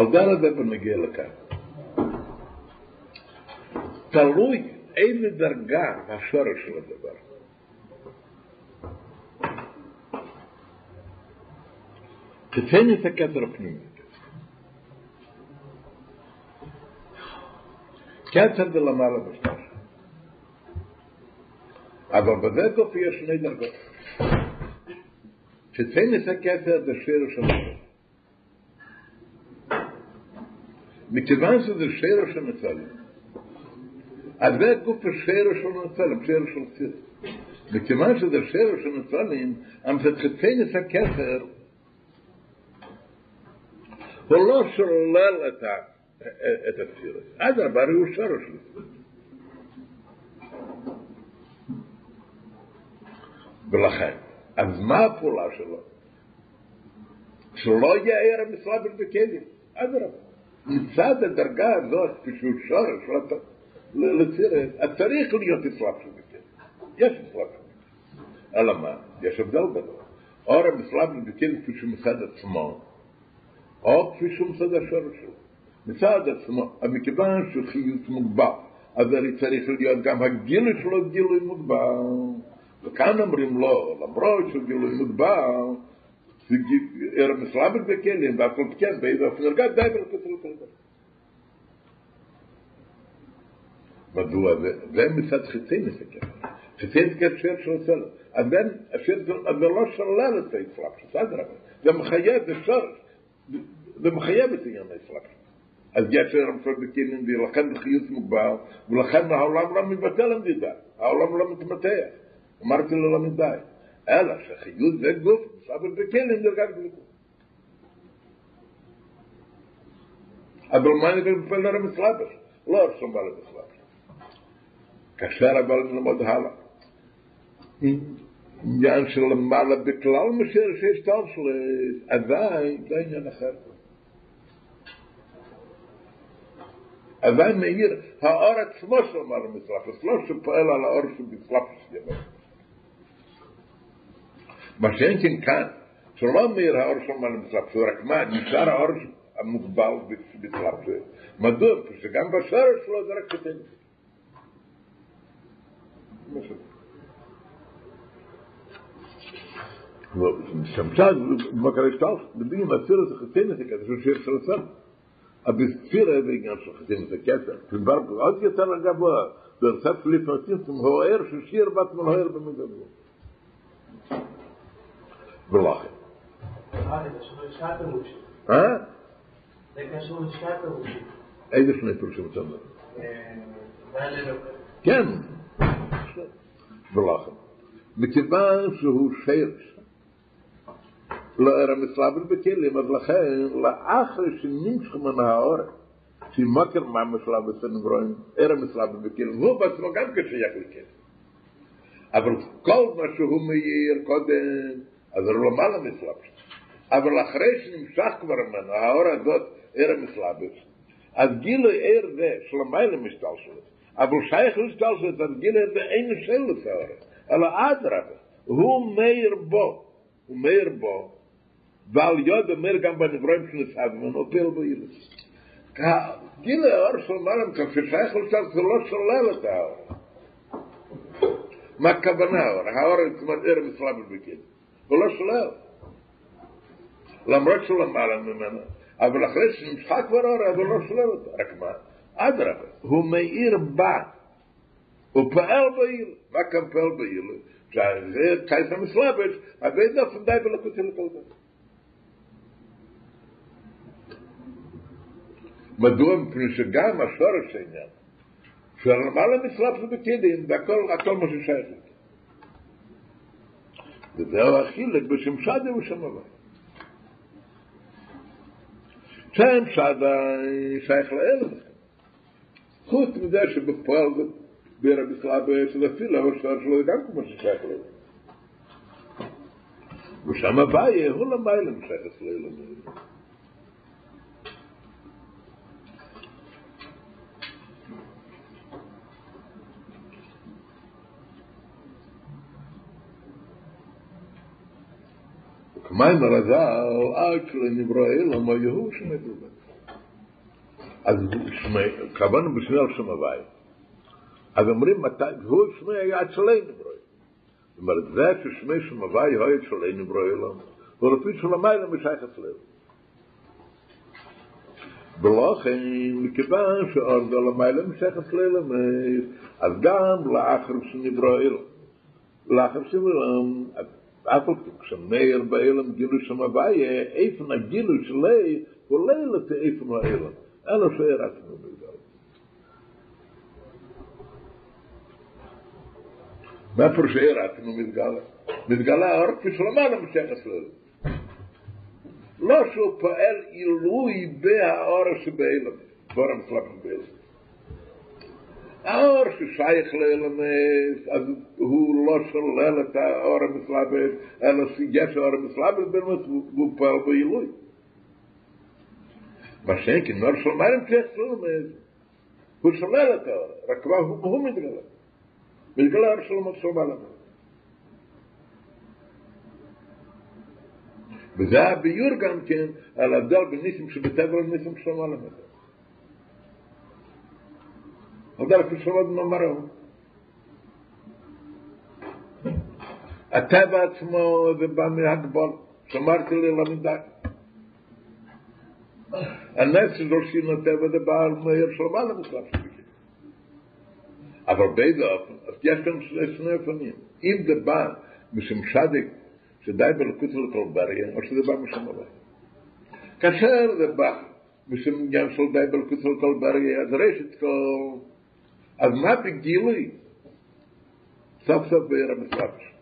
על דל הדבר נגיע לכאן. תלוי איזה דרגה השורש של הדבר. תתן את הכתר הפנימי. כתר זה למעלה בשטח. אבל בזה גוף יש שני דרגות. תתן את הכתר זה שיר של הדבר. מכיוון שזה שיר של נצלים. אז זה גוף השיר של נצלים, שיר של סיר. מכיוון שזה של אז תתן את הכתר הוא לא שולל את, ה, את הספירה. אדרבה, הרי הוא שורש לספירה. ולכן, אז מה הפעולה שלו? שלא ער המסלבל בכלים. אדרבה. מצד הדרגה הזאת, כשהוא שורש לצירת, צריך להיות אסלאפשל בכלים. יש אסלאפשל בכלים. אלא מה? יש הבדל גדול. אור המסלבל בכלים כפי שהוא מצד עצמו, או כפי שהוא מצד השורש שלו. מצד עצמו, מכיוון שהוא חיות מוגבל, אז הרי צריך להיות גם הגילוי שלו גילוי מוגבל. וכאן אומרים לו, למרות שהוא גילוי מוגבל, er mit slaber bekennen da kommt kein bei da für gar da wird zu tun da aber du wenn mit hat gesehen ist ja gesehen geht schwer schon soll und wenn es wird aber los schon lernen zu flap das אז יש להם פה בקינים, ולכן בחיות מוגבל, ולכן העולם לא מבטל המדידה, העולם לא מתמתח. אמרתי לו, לא אלא שחיות זה גוף, מסלאבט בכלים דרגת גליקות. אבל מה אני בפעל לרם מסלאבט? לא ארשום בעל מסלאבט. כאשר אבל נלמוד הלאה. עניין של למעלה בכלל משאיר שיש טוב של עדיין, זה עניין אחר. עדיין מאיר, האור עצמו של מעלה מסלאפס, לא שפועל על האור שבסלאפס יבוא. מה שאין כן כאן, שלא מאיר האור של מלמצב, שהוא רק מה, נשאר האור המוגבל בצלב זה. מדוע? שגם בשרש שלו זה רק קטן. שמשל, מה קרה שטלף? בדיוק עם הציר הזה חצי נתק, זה שיר של הסם. אבל ציר היה בעניין של חצי נתק, כסר. כבר עוד יצר הגבוה, ברצת לפרטינסים, הוער ששיר בת מלהוער במגבוה. ולכן. אה? זה קשור לשעת הראשית. איזה שני פירושים אתה אומר? כן. ולכן. מכיוון שהוא לא ער המסלבל בכלים, אז לכן, לאחר שנמשך מן האורק, שמוקר ממש לא בסנגרוין, ער המסלבל בכלים, הוא בעצמו גם כשייך לכלים. אבל כל מה שהוא מאיר קודם, אז הוא לא מעלה מסלבל. אבל אחרי שנמשך כבר ממנו, האור הזאת, ער המסלבל, אז גילוי ער זה, שלמיילה משתלשלת, אבל שייך לשתלשלת, אז גילוי זה אין של לסעורת, אלא אדרבה, הוא מאיר בו, הוא מאיר בו, ועל יוד אומר גם בנברואים של הוא פיל בו ילס. גיל האור של מרם, כששייך לשתלשלת, זה לא שולל את האור. מה הכוונה האור? האור זאת אומרת ער מסלבל בגיל. הוא לא שולל. למרות שהוא למעלה ממנו, אבל אחרי שנמשכה כבר אור, אבל לא שולל אותו. רק מה? אדרבה, הוא מאיר בה, הוא פועל בעיר. מה כאן פועל בעיר? זה קייס המסלבש, הבית דופן די בלקותי לכל דבר. מדוע? מפני שגם השורש העניין, שלמעלה מסלבש בקידים, והכל הכל מה ששייך. וזהו החילק בשם שדה ושם הבא. שם שדה שייך לאל. חוץ מזה שבפועל זה בין המשרד של הפילה, אבל שער שלו זה גם כמו ששייך לאל. ושם הבא יהיה הוא למה אלה משייך לאל. אלה. מיימר הזה אקל אק לנברואי למה יהוא שמדו אז קבענו בשני על שם הוואי. אז אומרים מתי, והוא שמי היה אצלי נברואי. זאת אומרת, זה ששמי שם הוואי היה אצלי נברואי למה. ולפי של המיילה משייך אצלנו. ולכן, מכיוון שאורדו למיילה משייך אצלנו, אז גם לאחר שנברואי לו. לאחר שנברואי לו, אַפ פון שמע מייער באילם גילו שמע באיי אייפן אַ גילו שליי פון צו אייפן מייער אַלע פייער אַ צו מייער באַפער פייער אַ צו מייער גאַל מיט גאַל אַ רק פון שלמאן מיט שייך אל אורש באילם פון אַ קלאפּ באילם האור ששייך לאלמס, אז הוא לא שולל את האור המסלבס, אלא שיש האור המסלבס באמת, והוא פועל בעילוי. מה כי נור של מים צריך לאלמס, הוא שולל את האור, רק כבר הוא מתגלה. מתגלה האור של מות של מעלה. וזה הביור גם כן על ההבדל בין ניסים שבטבע לניסים של מעלה. הודעה כשלוד נאמרו. הטבע עצמו זה בא מהגבול, שמרתי לי למידה. הנס שדורשים לטבע זה בא על מאיר שלמה למשלב שלי. אבל באיזה אופן, אז יש כאן שני אופנים. אם זה בא משם שדיק, שדי בלקוץ לכל בריה, או שזה בא משם הבא. כאשר זה בא משם עניין של די בלקוץ לכל בריה, אז ראשית כל אז מה בגילוי? סוף סוף בעיר המסלבש.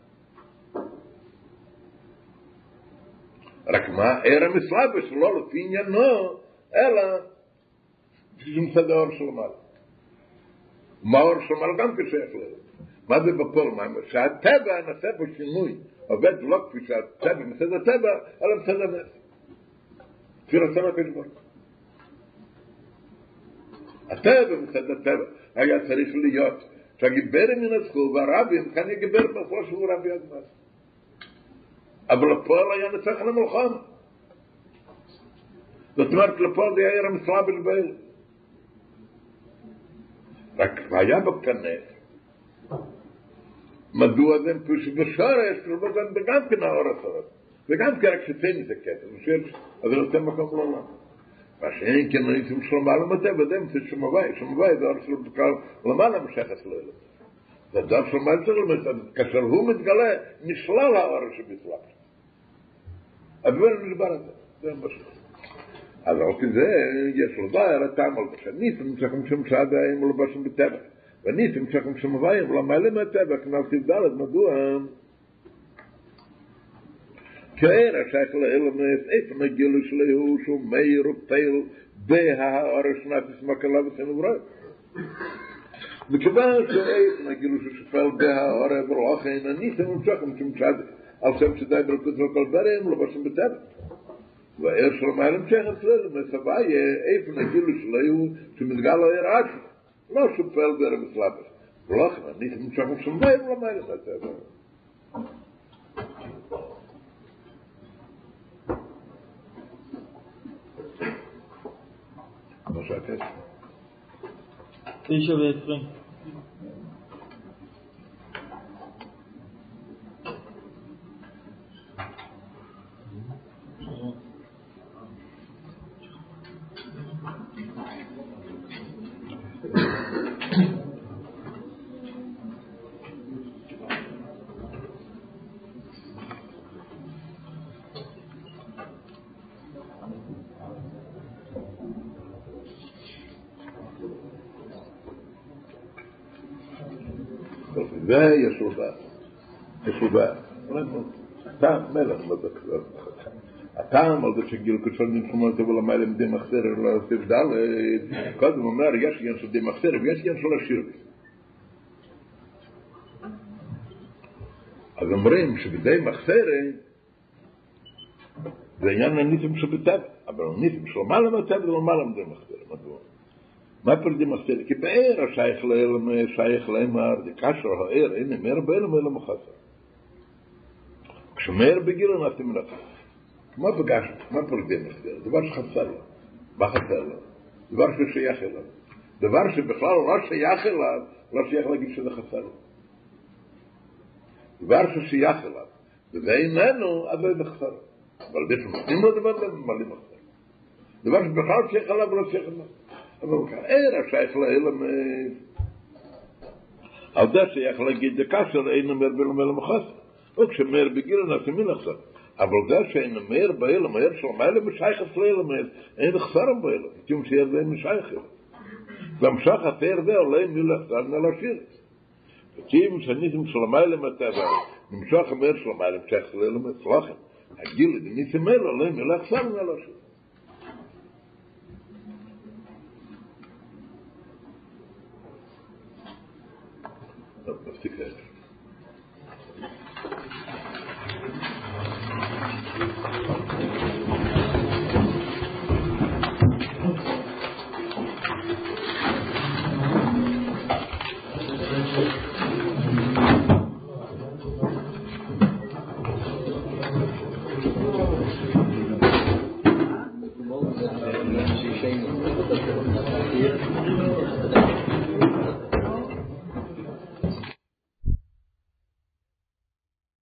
רק מה? עיר המסלבש לא לפי עניינו, אלא שזה מצד האור של מעלה. מה האור של מעלה גם כשייך לזה. מה זה בפועל? מה שהטבע נעשה בו שינוי, עובד לא כפי שהטבע מצד הטבע, אלא מצד הנס. כפי רצון הקדוש ברוך הטבע מצד הטבע. היה צריך להיות שהגיברים ינצחו והרבים כאן יגיבר בסופו שהוא רבי אדמס. אבל הפועל היה נצח על המלחמה. זאת אומרת, לפועל זה היה המסרה בלבל. רק היה בקנה, מדוע זה פשוט בשורש, זה גם כן האור הסורת. וגם כן רק שתן זה כסף, אז זה נותן מקום לעולם. ואשרי כן ראיתי משום מה לא מתא, ודה מצאת שום הווי, שום הווי, זה עוד שלו בקר, למה לא משך אסלו אלו? זה דו שום מה יצא לומר, כאשר הוא מתגלה, נשלה לאור שבטלח. הדבר הזה מדבר על זה, זה מה שקורה. אז אותי זה, יש לו דבר, הראתה על בשם, ניסם צריכים שם שעד האם הוא לבשם בטבע. וניסם צריכים שם הווי, אבל מה למה הטבע? מדוע? כאן אשאיך לאלם איפה את מגילוש ליהוש ומאיר ופייל בה הרשנת ישמק עליו את הנברד וכבר שאית מגילוש ושפל בה הרב רוח אין אני אתם ממשכם כמצד על שם שדאי ברקות וכל ברם לא בשם בטב ואיר של אלם שכם שלא זה מסבא יהיה איפה מגילוש ליהו שמתגל לאיר עד לא שפל בה הרב סלאב רוח אין אני אתם ממשכם שם בריהם לא מהיר את הטבע مجدد پیش به ועשרים. ויש לו דעת. יש לו דעת. טעם מלך בדקר. הטעם על זה שגיל קשור נלחמו את אבל המיילה מדי מחסר לסף ד' קודם אומר יש עניין של די מחסר ויש עניין של השיר אז אומרים שבדי מחסר זה עניין הניסים שבטבע אבל הניסים של מעלה מהטבע זה מעלה מדי מחסר מדוע? מה פרדי מחסר? כי באר השייך שייך לאמר דקשר האר אין אמר באלם אלא מחסר כשמאר בגיל נעשה מלאכה מה פגשת? מה פרדי מחסר? דבר שחסר לו מה חסר לו? דבר ששייך אליו דבר שבכלל לא שייך אליו לא שייך להגיד שזה חסר לו דבר ששייך אליו וזה איננו, אז זה מחסר אבל זה שנותנים לו דבר זה ממלא מחסר דבר שבכלל שייך אליו ולא שייך אליו אבל kein er scheiß leile mit aber sie ich lege die kasse in mir bin mir mal khas auch schon mehr beginnen nach mir nach so aber da schein mehr bei ihm mehr so mal mit scheiß leile mit in khsar bei ihm tum sie da mit scheiß dann schach hat er da lei mir nach dann la schir tum sie טוב, נפסיק את זה.